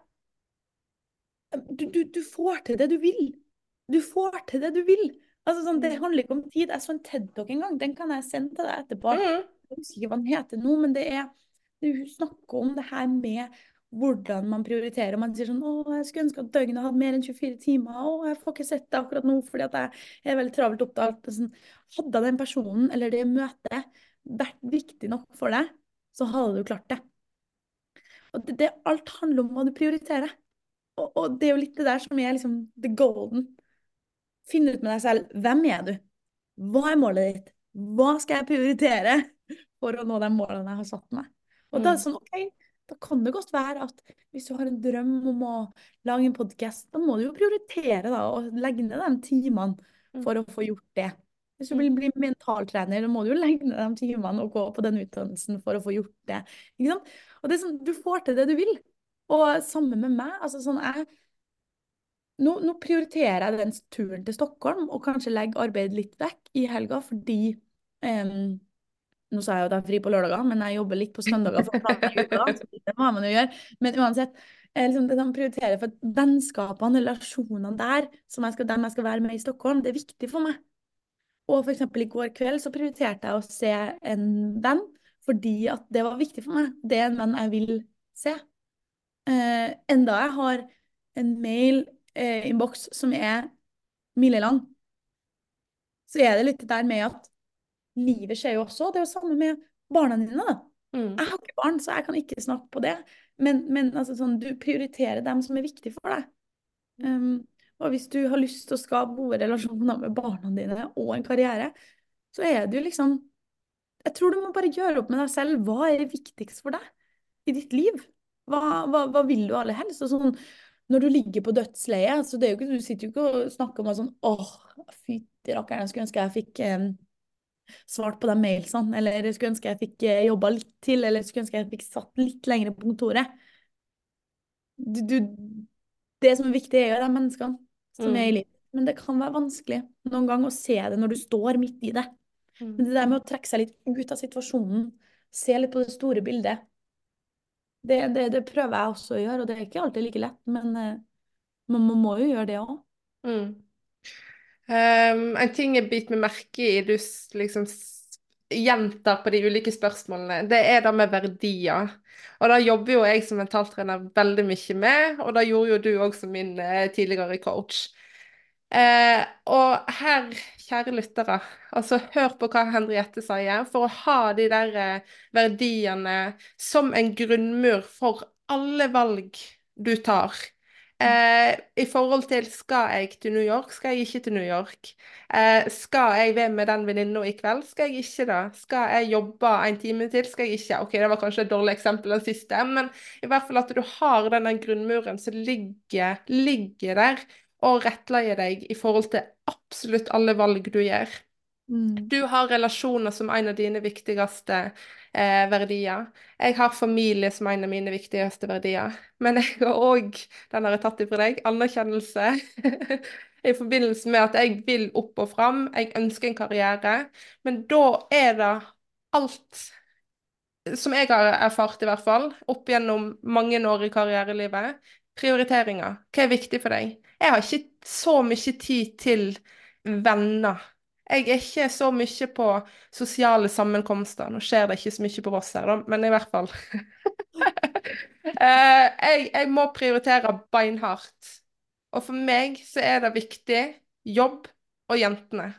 du, du, du, får til det du vil. Du får til det du vil. Altså, sånn, det mm. handler ikke om tid. Jeg så en TED-talk en gang, den kan jeg sende til deg etterpå. Mm. Jeg husker ikke hva den heter nå, men det er Hun snakker om det her med hvordan man prioriterer. Man sier sånn 'Å, jeg skulle ønske at døgnet hadde mer enn 24 timer.' 'Å, jeg får ikke sett det akkurat nå fordi at jeg er veldig travelt opptatt.' Sånn, hadde den personen eller det møtet vært viktig nok for deg, så hadde du klart det. Og det, det alt handler om hva du prioriterer. Og, og, det er jo litt det der som er liksom the golden. Finne ut med deg selv hvem er du? Hva er målet ditt? Hva skal jeg prioritere for å nå de målene jeg har satt meg? Og da er det mm. sånn, ok, da kan det godt være at hvis du har en drøm om å lage en podkast, da må du jo prioritere da, og legge ned de timene mm. for å få gjort det. Hvis du vil bli mentaltrener, må du jo legge ned de timene og gå på den utdannelsen for å få gjort det. Og det er sånn, Du får til det du vil. Og sammen med meg. altså sånn jeg nå, nå, prioriterer jeg den turen til Stockholm og kanskje legger arbeidet litt vekk i helga fordi um, Nå sa jeg jo at jeg er fri på lørdager, men jeg jobber litt på søndager. det må man jo gjøre. Men uansett, liksom, det man prioriterer for vennskapene, relasjonene der, som jeg skal, dem jeg skal være med i Stockholm, det er viktig for meg. Og for eksempel i går kveld så prioriterte jeg å se en venn fordi at det var viktig for meg. Det er en venn jeg vil se eh, enda jeg har en mail-innboks eh, som er milelang, så er det litt der med at livet skjer jo også. Det er jo samme med barna dine. da. Mm. Jeg har ikke barn, så jeg kan ikke snakke på det. Men, men altså, sånn, du prioriterer dem som er viktige for deg. Um, og hvis du har lyst til å skape gode relasjoner med barna dine og en karriere, så er det jo liksom Jeg tror du må bare gjøre opp med deg selv. Hva er viktigst for deg i ditt liv? Hva, hva, hva vil du aller helst? Og sånn, når du ligger på dødsleiet, så det er jo ikke, du sitter jo ikke og snakker om sånn åh, fytti rakkeren, jeg skulle ønske jeg fikk eh, svart på de mailsene, eller jeg skulle ønske jeg fikk eh, jobba litt til, eller jeg skulle ønske jeg fikk satt litt lenger på kontoret. Du, du, det som er viktig, er jo de menneskene som mm. er i livet. Men det kan være vanskelig noen gang å se det når du står midt i det. Mm. Men det der med å trekke seg litt ut av situasjonen, se litt på det store bildet, det, det, det, prøver jeg også å gjøre, og det er ikke alltid like lett, men uh, man, man, må jo gjøre det òg. Mm. Um, en ting jeg biter meg merke i du liksom gjentar på de ulike spørsmålene, det er det med verdier. Og da jobber jo jeg som mentaltrener veldig mye med, og da gjorde jo du òg som min uh, tidligere coach. Eh, og her, kjære lyttere, altså hør på hva Henriette sier. For å ha de der eh, verdiene som en grunnmur for alle valg du tar. Eh, I forhold til skal jeg til New York, skal jeg ikke til New York? Eh, skal jeg være med den venninna i kveld, skal jeg ikke det? Skal jeg jobbe en time til, skal jeg ikke? OK, det var kanskje et dårlig eksempel, den siste, men i hvert fall at du har denne grunnmuren som ligger, ligger der og rettleier deg i forhold til absolutt alle valg du gjør. Mm. Du har relasjoner som en av dine viktigste eh, verdier. Jeg har familie som en av mine viktigste verdier. Men jeg har òg, den har jeg tatt ifra deg, anerkjennelse. I forbindelse med at jeg vil opp og fram, jeg ønsker en karriere. Men da er det alt som jeg har erfart, i hvert fall, opp gjennom mange år i karrierelivet, prioriteringer. Hva er viktig for deg? Jeg har ikke så mye tid til venner. Jeg er ikke så mye på sosiale sammenkomster. Nå skjer det ikke så mye på Voss her, da, men i hvert fall. Eh, jeg, jeg, må prioritere beinhardt. Og for meg så er det viktig jobb og jentene.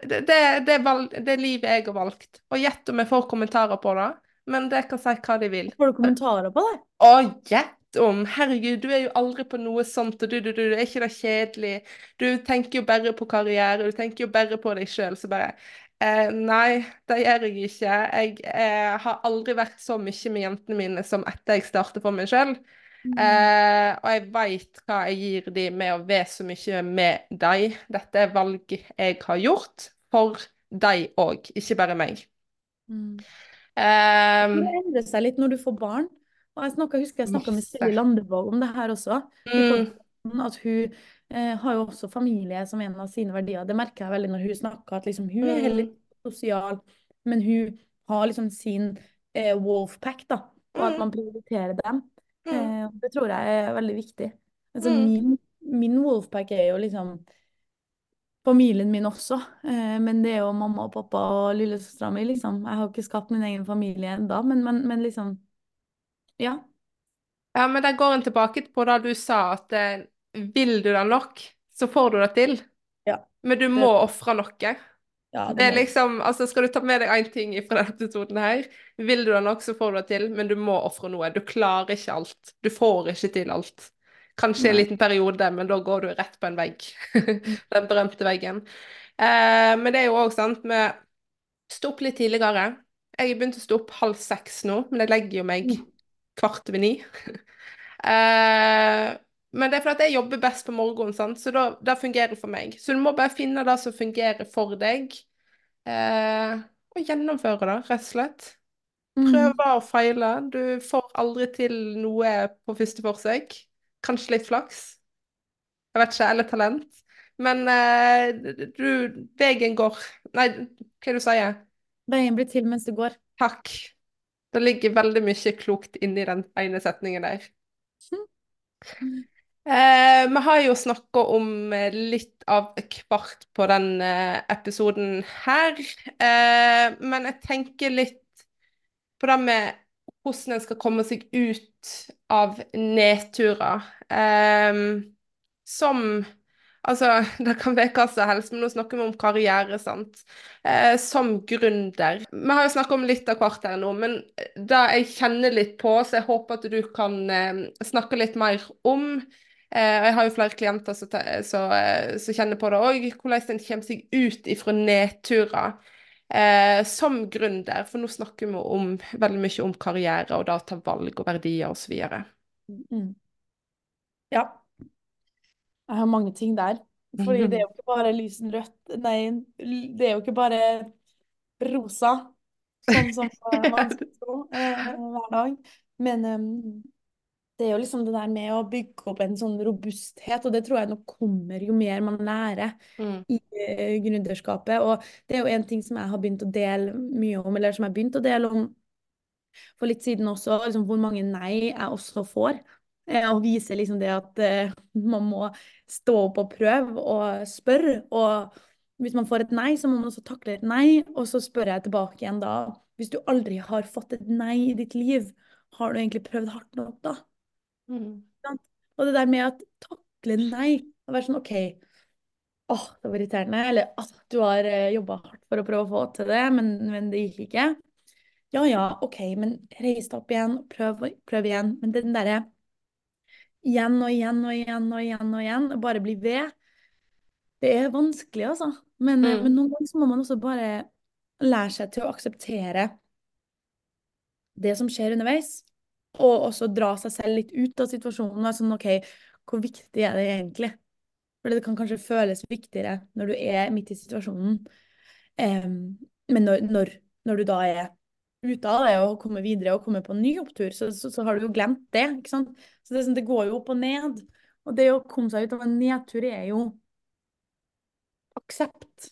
Det, det, det, valg, det er livet jeg har valgt. Og gjett om jeg får kommentarer på det, men det kan si hva de vil. Får du kommentarer på det? Å, gjett om Herregud, du er jo aldri på noe sånt, og du, du, du, er ikke det kjedelig? Du tenker jo bare på karriere, du tenker jo bare på deg sjøl. Så bare eh, Nei, det gjør jeg ikke. Jeg eh, har aldri vært så mye med jentene mine som etter jeg startet for meg sjøl. Eh, og jeg veit hva jeg gir dem med å være så mye med dem. Dette er valg jeg har gjort for dem òg, ikke bare meg. Mm. Um, Det endrer seg litt når du får barn. Og jeg snakket, husker jeg snakka med Siri Silje Landevåg om det her også. Mm. At hun eh, har jo også familie som en av sine verdier. Det merker jeg veldig når hun snakker, at liksom, hun er heller Mm. sosial, men hun har liksom sin eh, wolfpack, da. Og at Mm. man prioriterer dem. Mm. Eh, det tror jeg er veldig viktig. Altså, min, min wolfpack er jo liksom familien min også. Eh, men det er jo mamma og pappa og lillesøstera mi, liksom. Jeg har ikke skapt min egen familie ennå, men, men, men liksom Ja. Ja, men der går en tilbake på det du sa, at eh, vil du det nok, så får du det til. Ja. Men du må ofre noe. ja Det er liksom, altså Skal du ta med deg én ting fra denne episoden her, vil du det nok, så får du det til, men du må ofre noe. Du klarer ikke alt. Du får ikke til alt. Kanskje en liten periode, men da går du rett på en vegg. Den berømte veggen. Eh, men det er jo òg sant med Stå opp litt tidligere. Jeg har begynt å stå opp halv seks nå, men jeg legger jo meg Mm. Kvart over ni. Eh, men det er fordi jeg jobber best på morgenen, sant? så da, det fungerer for meg. Så du må bare finne det som fungerer for deg, eh, og gjennomføre det, rett og slett. Mm. Prøve og feile. Du får aldri til noe på første forsøk. Kanskje litt flaks. Jeg vet ikke, eller talent. Men eh, du, veien går Nei, hva er det du sier? Veien blir til mens du går. Takk. Det ligger veldig mye klokt inni den ene setningen der. Eh, vi har jo snakka om eh, litt av hvert på den eh, episoden her. Eh, men jeg tenker litt på det med hvordan en skal komme seg ut av nedturer. Eh, som Altså, det kan være hva som helst, men nå snakker vi om karriere, sant. Eh, som gründer. Vi har jo snakket om litt av hvert her nå, men det jeg kjenner litt på, så jeg håper at du kan eh, snakke litt mer om eh, Jeg har jo flere klienter som eh, kjenner på det òg, hvordan en kommer seg ut ifra nedturer. Eh, som gründer, for nå snakker vi om veldig mye om karriere og da ta valg og verdier osv. Mm. Ja. Jeg har mange ting der. Fordi det er jo ikke bare lysenrødt Nei, det er jo ikke bare rosa, sånn som man skal tro eh, hver dag. Men eh, det er jo liksom det der med å bygge opp en sånn robusthet, og det tror jeg nok kommer jo mer man lærer Mm. i eh, gründerskapet. Og det er jo en ting som jeg har begynt å dele mye om, eller som jeg har begynt å dele om for litt siden også, liksom hvor mange nei jeg også får. Eh, Og vise liksom det at eh, man må stå opp og prøve og spørre. Og hvis man får et nei, så må man også takle et nei. Og så spør jeg tilbake igjen da, hvis du aldri har fått et nei i ditt liv, har du egentlig prøvd hardt nok da? Mm. Og det der med at takle nei, og være sånn OK, åh, det var irriterende. Eller at du har jobba hardt for å prøve å få til det, men, men det gikk ikke. Ja ja, OK, men reis deg opp igjen, prøv, prøv igjen. Men den derre igjen og igjen og igjen og igjen og igjen, og bare bli ved, det er vanskelig, altså. Men, Mm. men noen ganger så må man også bare lære seg til å akseptere det som skjer underveis, og også dra seg selv litt ut av situasjonen. og Sånn, OK, hvor viktig er det egentlig? For det kan kanskje føles viktigere når du er midt i situasjonen. um, men når, når, når du da er ute av det og komme videre og komme på en ny opptur, så, så, så har du jo glemt det. ikke sant? Så det, sånn, det går jo opp og ned. Og det å komme seg ut av en nedtur er jo aksept.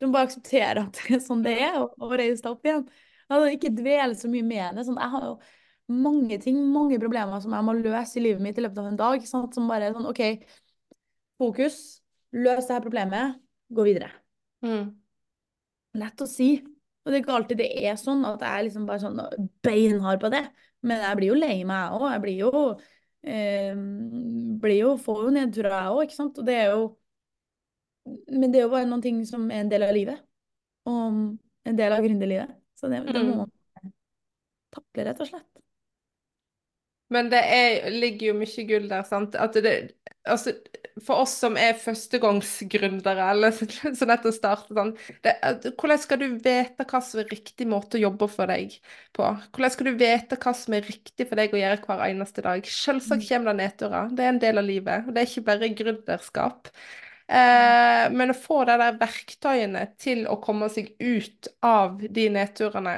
Du må bare akseptere at det er sånn det er, og, og reise deg opp igjen. Altså, ikke dvele så mye med det. Sånn, jeg har jo mange ting, mange problemer som jeg må løse i livet mitt i løpet av en dag. Sant? Som bare er sånn OK, fokus, løs det her problemet, gå videre. Mm. Lett å si. Og det er ikke alltid det er sånn at jeg liksom bare sånn beinhard på det. Men jeg blir jo lei meg, jeg òg. Jeg blir jo, eh, blir jo Får jo nedturer, jeg òg, ikke sant. Og det er jo Men det er jo bare noen ting som er en del av livet. Og en del av gründerlivet. Så det, det må Mm. man takle, rett og slett. Men det er, ligger jo mye gull der, sant. At det, altså, for oss som er førstegangsgründere, eller som nettopp startet sånn det, Hvordan skal du vite hva som er riktig måte å jobbe for deg på? Hvordan skal du vite hva som er riktig for deg å gjøre hver eneste dag? Selvsagt kommer det nedturer, det er en del av livet. og Det er ikke bare gründerskap. Eh, men å få de der verktøyene til å komme seg ut av de nedturene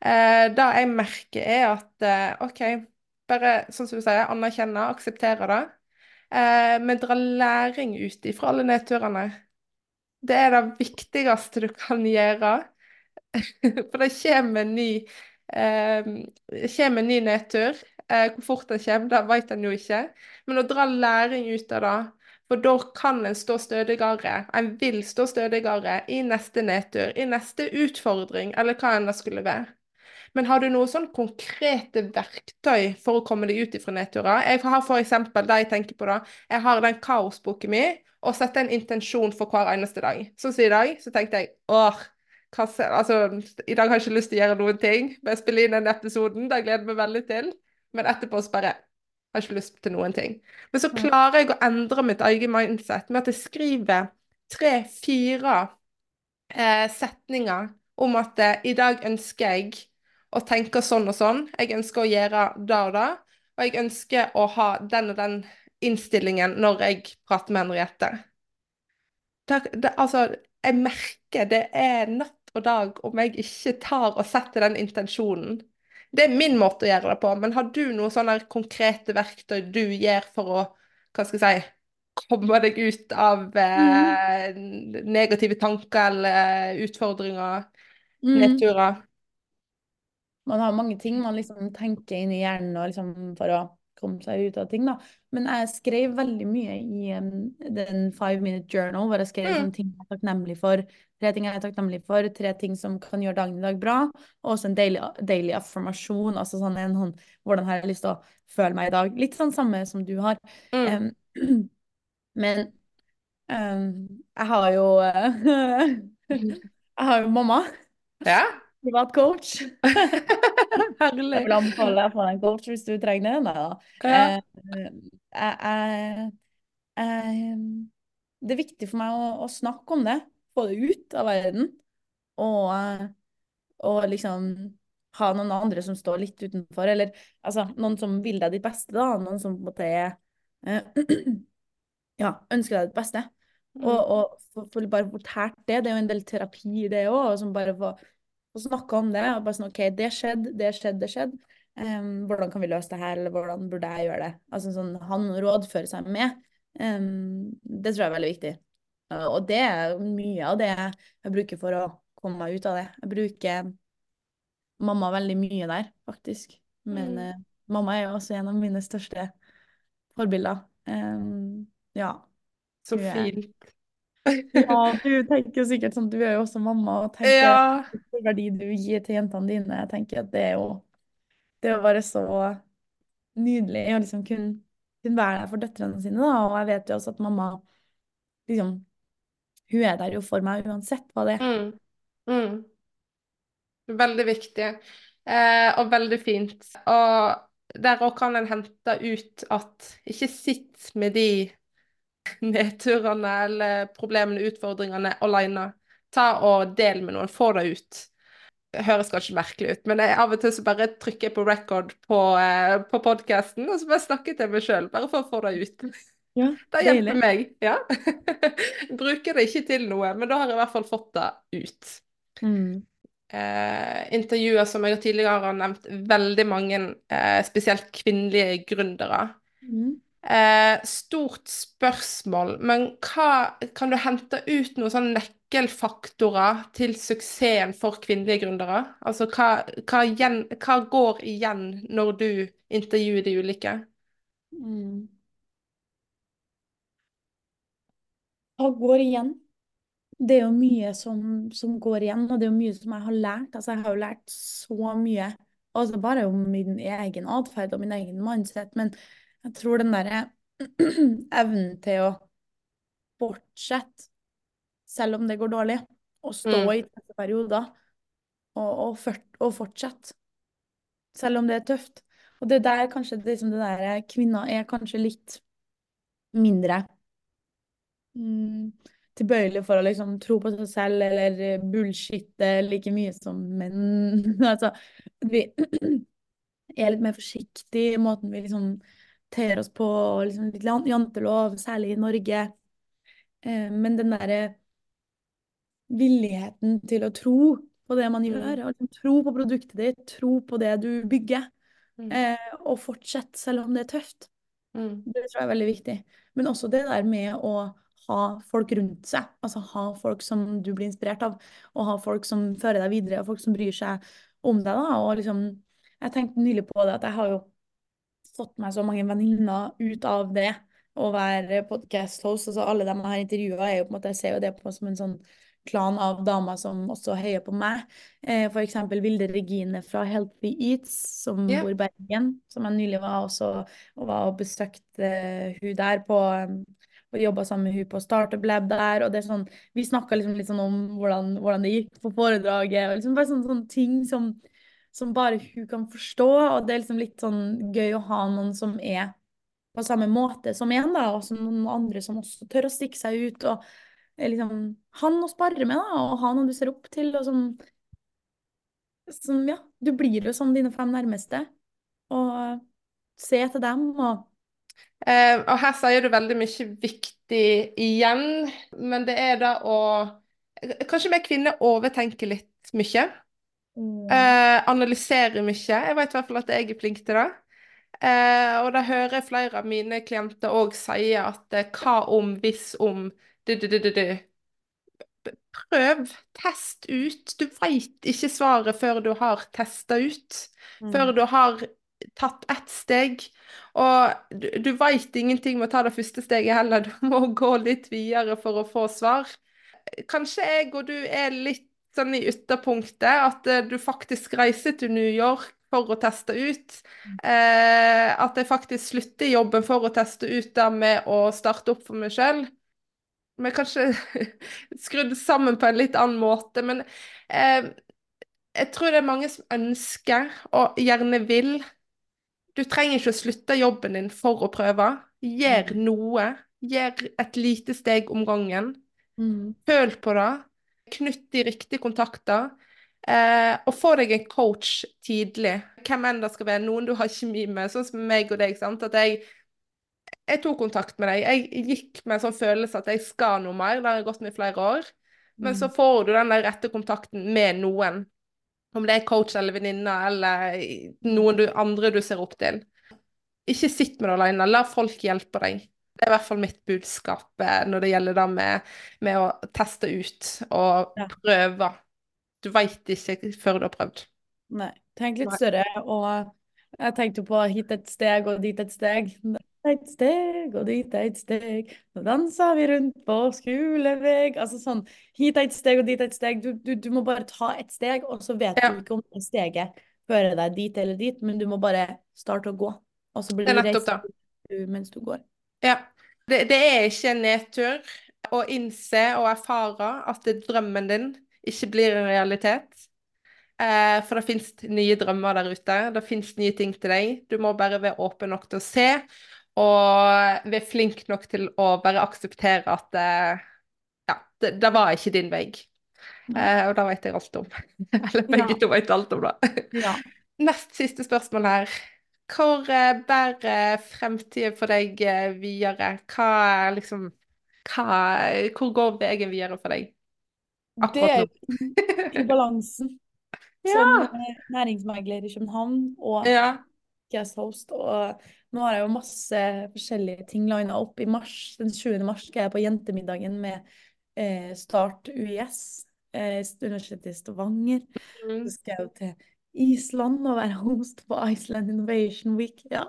eh, Det jeg merker, er at eh, OK, bare sånn som du sier, anerkjenne, akseptere det. Eh, men dra læring ut ifra alle nedturene. Det er det viktigste du kan gjøre. For det kommer en ny, eh, kommer en ny nedtur. Eh, hvor fort den kommer, det vet en jo ikke. Men å dra læring ut av det, for da kan en stå stødigere. En vil stå stødigere i neste nedtur, i neste utfordring, eller hva enn det skulle være. Men har du noen sånn konkrete verktøy for å komme deg ut ifra nedturer? Jeg har f.eks. det jeg tenker på da, jeg har den kaosboken min og setter en intensjon for hver eneste dag. Sånn som i dag, så tenkte jeg åh, kasse, altså, i dag har jeg ikke lyst til å gjøre noen ting. Bare spille inn den episoden, det gleder jeg meg veldig til. Men etterpå så bare har ikke lyst til noen ting. Men så klarer jeg å endre mitt eget mindset med at jeg skriver tre-fire eh, setninger om at eh, i dag ønsker jeg og tenker sånn og sånn. Jeg ønsker å gjøre det og det. Og jeg ønsker å ha den og den innstillingen når jeg prater med Henriette. Det, det, altså, jeg merker det er natt og dag om jeg ikke tar og setter den intensjonen. Det er min måte å gjøre det på, men har du noen sånne konkrete verktøy du gjør for å hva skal jeg si, komme deg ut av eh, mm. negative tanker eller utfordringer, mm. nedturer? Man har mange ting man liksom tenker inn i hjernen liksom for å komme seg ut av ting. da. Men jeg skrev veldig mye i um, den Five Minute Journal, hvor jeg skrev mm. ting jeg er takknemlig for. Tre ting jeg er takknemlig for, tre ting som kan gjøre dagen i dag bra. Og også en daily, daily affirmasjon, altså sånn en sånn hvordan har jeg lyst til å føle meg i dag. Litt sånn samme som du har. Mm. Um, men um, jeg har jo Jeg har jo mamma. Ja privat coach. Herlig. Jeg vil anbefale deg å få en coach hvis du trenger det. Ja. Eh, eh, det er viktig for meg å, å, snakke om det. Få det ut av verden. Og, og, liksom ha noen andre som står litt utenfor. Eller altså, noen som vil deg ditt beste, da. Noen som på en måte er Ja, ønsker deg ditt beste. Mm. Og, og for, for bare fortært det. Det er jo en del terapi, det òg. Som bare får og snakka om det. og bare sånn, OK, det skjedde, det skjedde, det skjedde. Um, hvordan kan vi løse det her, eller hvordan burde jeg gjøre det? Altså sånn, Han rådfører seg med. Um, det tror jeg er veldig viktig. Og det er mye av det jeg bruker for å komme meg ut av det. Jeg bruker mamma veldig mye der, faktisk. Men mm. uh, mamma er jo også en av mine største forbilder. Um, ja. Så fint. Ja, du tenker sikkert sånn, du er jo også mamma og tenker ja. verdi du gir til jentene dine. Jeg tenker at det er jo det er bare så nydelig å liksom kunne, kunne være der for døtrene sine. Da. Og jeg vet jo også at mamma liksom Hun er der jo for meg uansett hva det er. Mm. Mm. Veldig viktig, eh, og veldig fint. Og der òg kan en hente ut at ikke sitt med de nedturene eller problemene, utfordringene alene. Ta og del med noen, få det ut. Det høres kanskje merkelig ut, men jeg, av og til så bare trykker jeg på record på, eh, på podkasten, og så bare snakker jeg til meg sjøl, bare for å få det ut. Ja, det hjelper meg. ja. Bruker det ikke til noe, men da har jeg i hvert fall fått det ut. Mm. Eh, intervjuer som jeg tidligere har nevnt, veldig mange, eh, spesielt kvinnelige gründere. Mm. Eh, stort spørsmål, men hva, kan du hente ut noen sånne nøkkelfaktorer til suksessen for kvinnelige gründere? Altså hva, hva, gjen, hva, går igjen når du intervjuer de ulike? Mm. Hva går igjen? Det er jo mye som, som, går igjen, og det er jo mye som jeg har lært. Altså, jeg har jo lært så mye. Altså bare om min egen atferd og min egen mindset. men jeg tror den derre evnen til å fortsette, selv om det går dårlig, å stå mm. i tøffe perioder, og, og, for, og, fortsette. Selv om det er tøft. Og det der kanskje det, liksom det der kvinner er kanskje litt mindre mm, tilbøyelig for å liksom tro på seg selv eller bullshitte like mye som menn. altså, vi er litt mer forsiktige i måten vi liksom ter oss på, liksom litt jantelov, særlig i Norge. Eh, men den derre villigheten til å tro på det man gjør, og liksom tro på produktet ditt, tro på det du bygger, Mm. eh, og fortsett selv om det er tøft. Mm. Det tror jeg er veldig viktig. Men også det der med å ha folk rundt seg. Altså ha folk som du blir inspirert av, og ha folk som fører deg videre, og folk som bryr seg om deg. da, og liksom, Jeg tenkte nylig på det, at jeg har jo fått meg så mange venninner ut av det å være podcast-host. Altså alle de jeg har intervjua, er jo på en måte, jeg ser jo det på som en sånn klan av damer som også heier på meg. Eh, for eksempel Vilde Regine fra Healthy Eats, som yeah. bor i Bergen. Som jeg nylig var også og var og besøkte eh, hun der på um, og jobba sammen med hun på Startup Lab der. og det er sånn, Vi snakka liksom litt sånn om hvordan, hvordan det gikk på foredraget. og liksom Bare sånne, sånne ting som, som bare hun kan forstå. Og det er liksom litt sånn gøy å ha noen som er på samme måte som en, da, og som noen andre som også tør å stikke seg ut. og liksom han å spare med, da, og ha noen du ser opp til, og som, som Ja, du blir jo som dine fem nærmeste. Og se til dem, og Uh, og her sier du veldig mye viktig igjen, men det er da å Kanskje vi kvinner overtenker litt mye. Eh, analyserer mye. Jeg vet i hvert fall at jeg er flink til det. Uh, og da hører jeg flere av mine klienter òg si at uh, hva om, hvis om, du, du, du, du. Prøv, test ut. Du veit ikke svaret før du har testa ut. Før du har tatt ett steg. Og du, du veit ingenting med å ta det første steget heller. Du må gå litt videre for å få svar. Kanskje jeg og du er litt sånn i ytterpunktet, at eh, du faktisk reiser til New York for å teste ut. Eh, at jeg faktisk slutter jobben for å teste ut det med å starte opp for meg sjøl. Men kanskje skrudd sammen på en litt annen måte. Men eh, jeg tror det er mange som ønsker, og gjerne vil. Du trenger ikke å slutte jobben din for å prøve. Gjør noe. Gjør et lite steg om gangen. Mm. Føl på det. Knytt de riktige kontakter. Eh, og få deg en coach tidlig. Hvem enn det skal være. Noen du har kjemi med, sånn som meg og deg. sant? At jeg, jeg tok kontakt med deg. Jeg gikk med en sånn følelse at jeg skal noe mer. Det har gått med i flere år. Men så får du den der rette kontakten med noen. Om det er coach eller venninne eller noen du, andre du ser opp til. Ikke sitt med det alene. La folk hjelpe deg. Det er i hvert fall mitt budskap eh, når det gjelder det med, med å teste ut og Ja. prøve. Du veit ikke før du har prøvd. Nei. Tenk litt større. Og jeg tenkte jo på hit et steg og dit et steg. Et steg og dit et steg, nå danser vi rundt på skolevegg. Altså sånn, hit et steg og dit et steg. Du, du, du må bare ta et steg, og så vet Ja. du ikke om det steget fører deg dit eller dit, men du må bare starte å gå. Og så blir Det det reise mens du går. Ja. Det, det er ikke en nedtur å innse og erfare at drømmen din ikke blir en realitet. Eh, for det finnes nye drømmer der ute. Det finnes nye ting til deg. Du må bare være åpen nok til å se, og være flink nok til å bare akseptere at eh, ja, det, det var ikke din vei. Eh, og det vet jeg alt om. Eller begge Ja. to vet alt om det. Ja. Nest siste spørsmål her. Hvor eh, bærer fremtiden for deg eh, videre? Hva er liksom hva, Hvor går veien videre for deg Det akkurat er nå? jo i balansen. Som eh, næringsmegler i København og Ja. podcast-host. Og nå har jeg jo masse forskjellige ting lina opp. I mars, den 7. mars skal jeg på jentemiddagen med eh, Start UiS, eh, Universitetet i Stavanger. Mm. Så skal jeg jo til Island og være host på Iceland Innovation Week. Ja.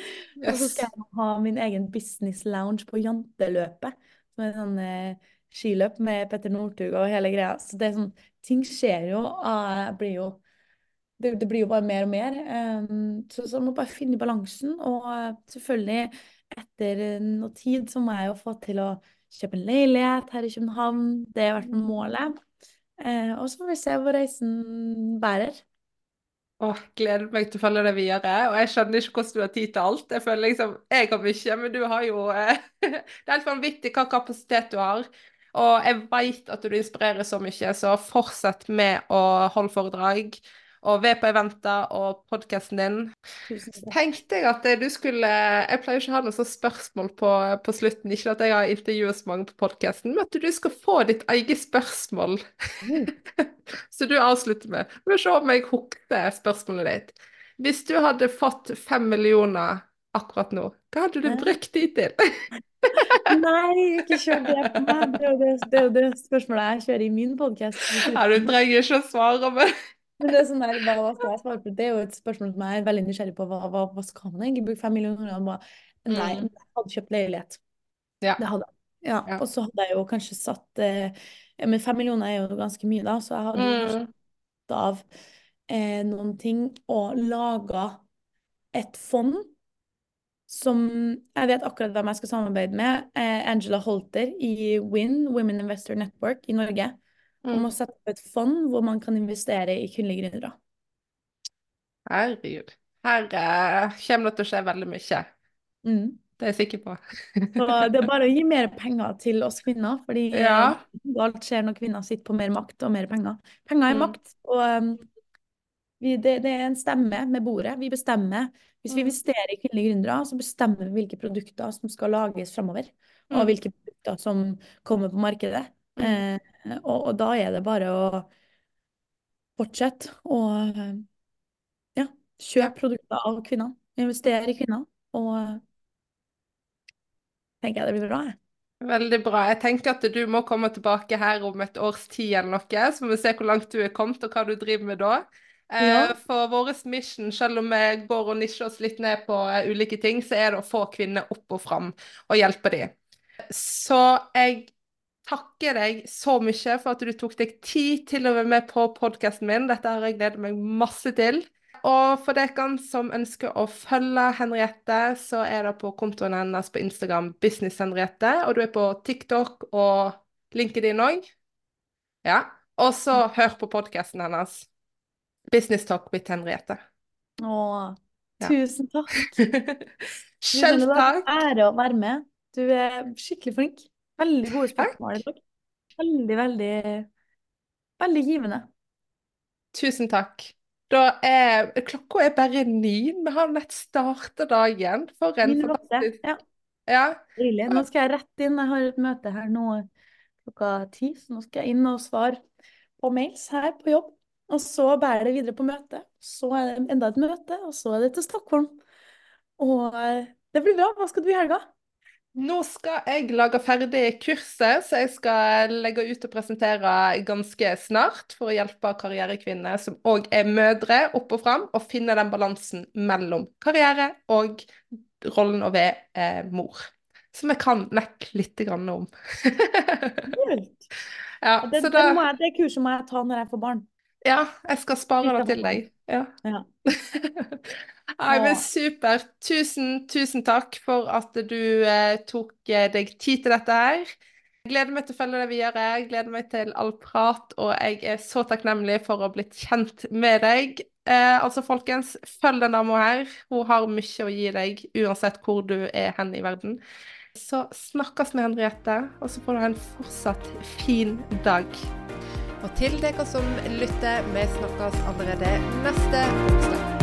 Og så skal jeg ha min egen business lounge på Janteløpet. Som er en sånn eh, skiløp med Petter Northug og hele greia. Så det er sånn, ting skjer jo. ah, blir jo det, det blir jo bare mer og mer. Um, så, så må bare finne balansen. Og eh, selvfølgelig, etter noe tid, så må jeg jo få til å kjøpe en leilighet her i København. Det har vært hvert målet. Eh, og så får vi se hvor reisen bærer. Åh, gleder meg til å følge det videre. Og jeg skjønner ikke hvordan du har tid til alt. Jeg føler liksom, jeg har mye, men du har jo eh, Det er helt vanvittig hva kapasitet du har. Og jeg vet at du inspirerer så mye, så fortsett med å holde foredrag. Og være på eventer og podkasten din. Tusen. Tenkte jeg at du skulle Jeg pleier ikke å ha noen sånne spørsmål på, på slutten. Ikke at jeg har intervjuet så mange på podkasten, men at du skal få ditt eget spørsmål. Mm. Så du avslutter med Vi se om jeg hooker spørsmålet ditt. Hvis du hadde fått fem millioner akkurat nå, hva hadde du brukt de til? Nei, ikke kjør det på meg. Det er jo det, det, det spørsmålet jeg kjører i min podkast. Ja, du trenger ikke å svare, men Men det er sånn der, hva, skal jeg svare på? Det er jo et spørsmål som jeg er veldig nysgjerrig på. Hva, hva, hva skal man egentlig bruke fem millioner kroner på? Nei, Mm. jeg hadde kjøpt leilighet. Ja. Det hadde jeg. Ja, Ja. og så hadde jeg jo kanskje satt eh, ja, Men fem millioner er jo ganske mye, da, så jeg hadde jo mm. satt av eh, noen ting og laga et fond som Jeg vet akkurat hvem jeg skal samarbeide med. Eh, Angela Holter i WIN, Women Investor Network i Norge. Om Mm. å sette opp et fond hvor man kan investere i kvinnelige gründere. Herregud. Her uh, kommer det til å skje veldig mye. Mm. Det er jeg sikker på. Det er bare å gi mer penger til oss kvinner, fordi eh, Ja. alt skjer når kvinner sitter på mer makt og mer penger. Penger er Mm. makt, og um, vi, det, det er en stemme med bordet. Vi bestemmer. Hvis vi Mm. investerer i kvinnelige gründere, så bestemmer vi hvilke produkter som skal lages framover, og Mm. hvilke produkter som kommer på markedet. Mm. Eh, og, og da er det bare å fortsette å eh, ja, kjøpe produkter av kvinner. Investere i kvinner. Og eh, tenker jeg det blir bra, jeg. Veldig bra. Jeg tenker at du må komme tilbake her om et års tid eller noe, så må vi se hvor langt du er kommet og hva du driver med da. Eh, Ja. For vår mission, selv om vi går og nisjer oss litt ned på eh, ulike ting, så er det å få kvinner opp og fram og hjelpe dem. Så jeg takker deg så mye for at du tok deg tid til å være med på podkasten min. Dette har jeg gledet meg masse til. Og for dere som ønsker å følge Henriette, så er det på kontoen hennes på Instagram Business Henriette, og du er på TikTok og LinkedIn òg. Ja. Og så hør på podkasten hennes. Business Talk with Henriette. Å, tusen takk. Selv takk. det var takk. en ære å være med. Du er skikkelig flink. Veldig gode spørsmål i dag. Veldig, veldig, veldig givende. Tusen takk. Da er Klokka er bare ni. Vi har nett starta dagen. For en Min fantastisk Ja, Ja. deilig. Nå skal jeg rett inn. Jeg har et møte her nå klokka ti, så nå skal jeg inn og svare på mails her på jobb. Og så bærer det videre på møte. Så er det enda et møte, og så er det til Stockholm. Og eh, det blir bra. Hva skal du i helga? Nå skal jeg lage ferdig kurset, så jeg skal legge ut og presentere ganske snart for å hjelpe karrierekvinner som òg er mødre, opp og fram, og finne den balansen mellom karriere og rollen å være eh, mor. Som jeg kan nekk litt grann om. Kult. ja, Det, så det, da, må jeg, det kurset må jeg ta når jeg får barn. Ja, jeg skal spare det til deg. Ja. Ja. Nei, men supert. Tusen, tusen takk for at du eh, tok eh, deg tid til dette her. Jeg gleder meg til å følge deg videre. Jeg gleder meg til all prat, og jeg er så takknemlig for å ha blitt kjent med deg. Eh, altså, folkens, følg den dama her. Hun har mye å gi deg, uansett hvor du er hen i verden. Så snakkes med Henriette, og så får du ha en fortsatt fin dag. Og til dere som lytter, vi snakkes allerede neste onsdag.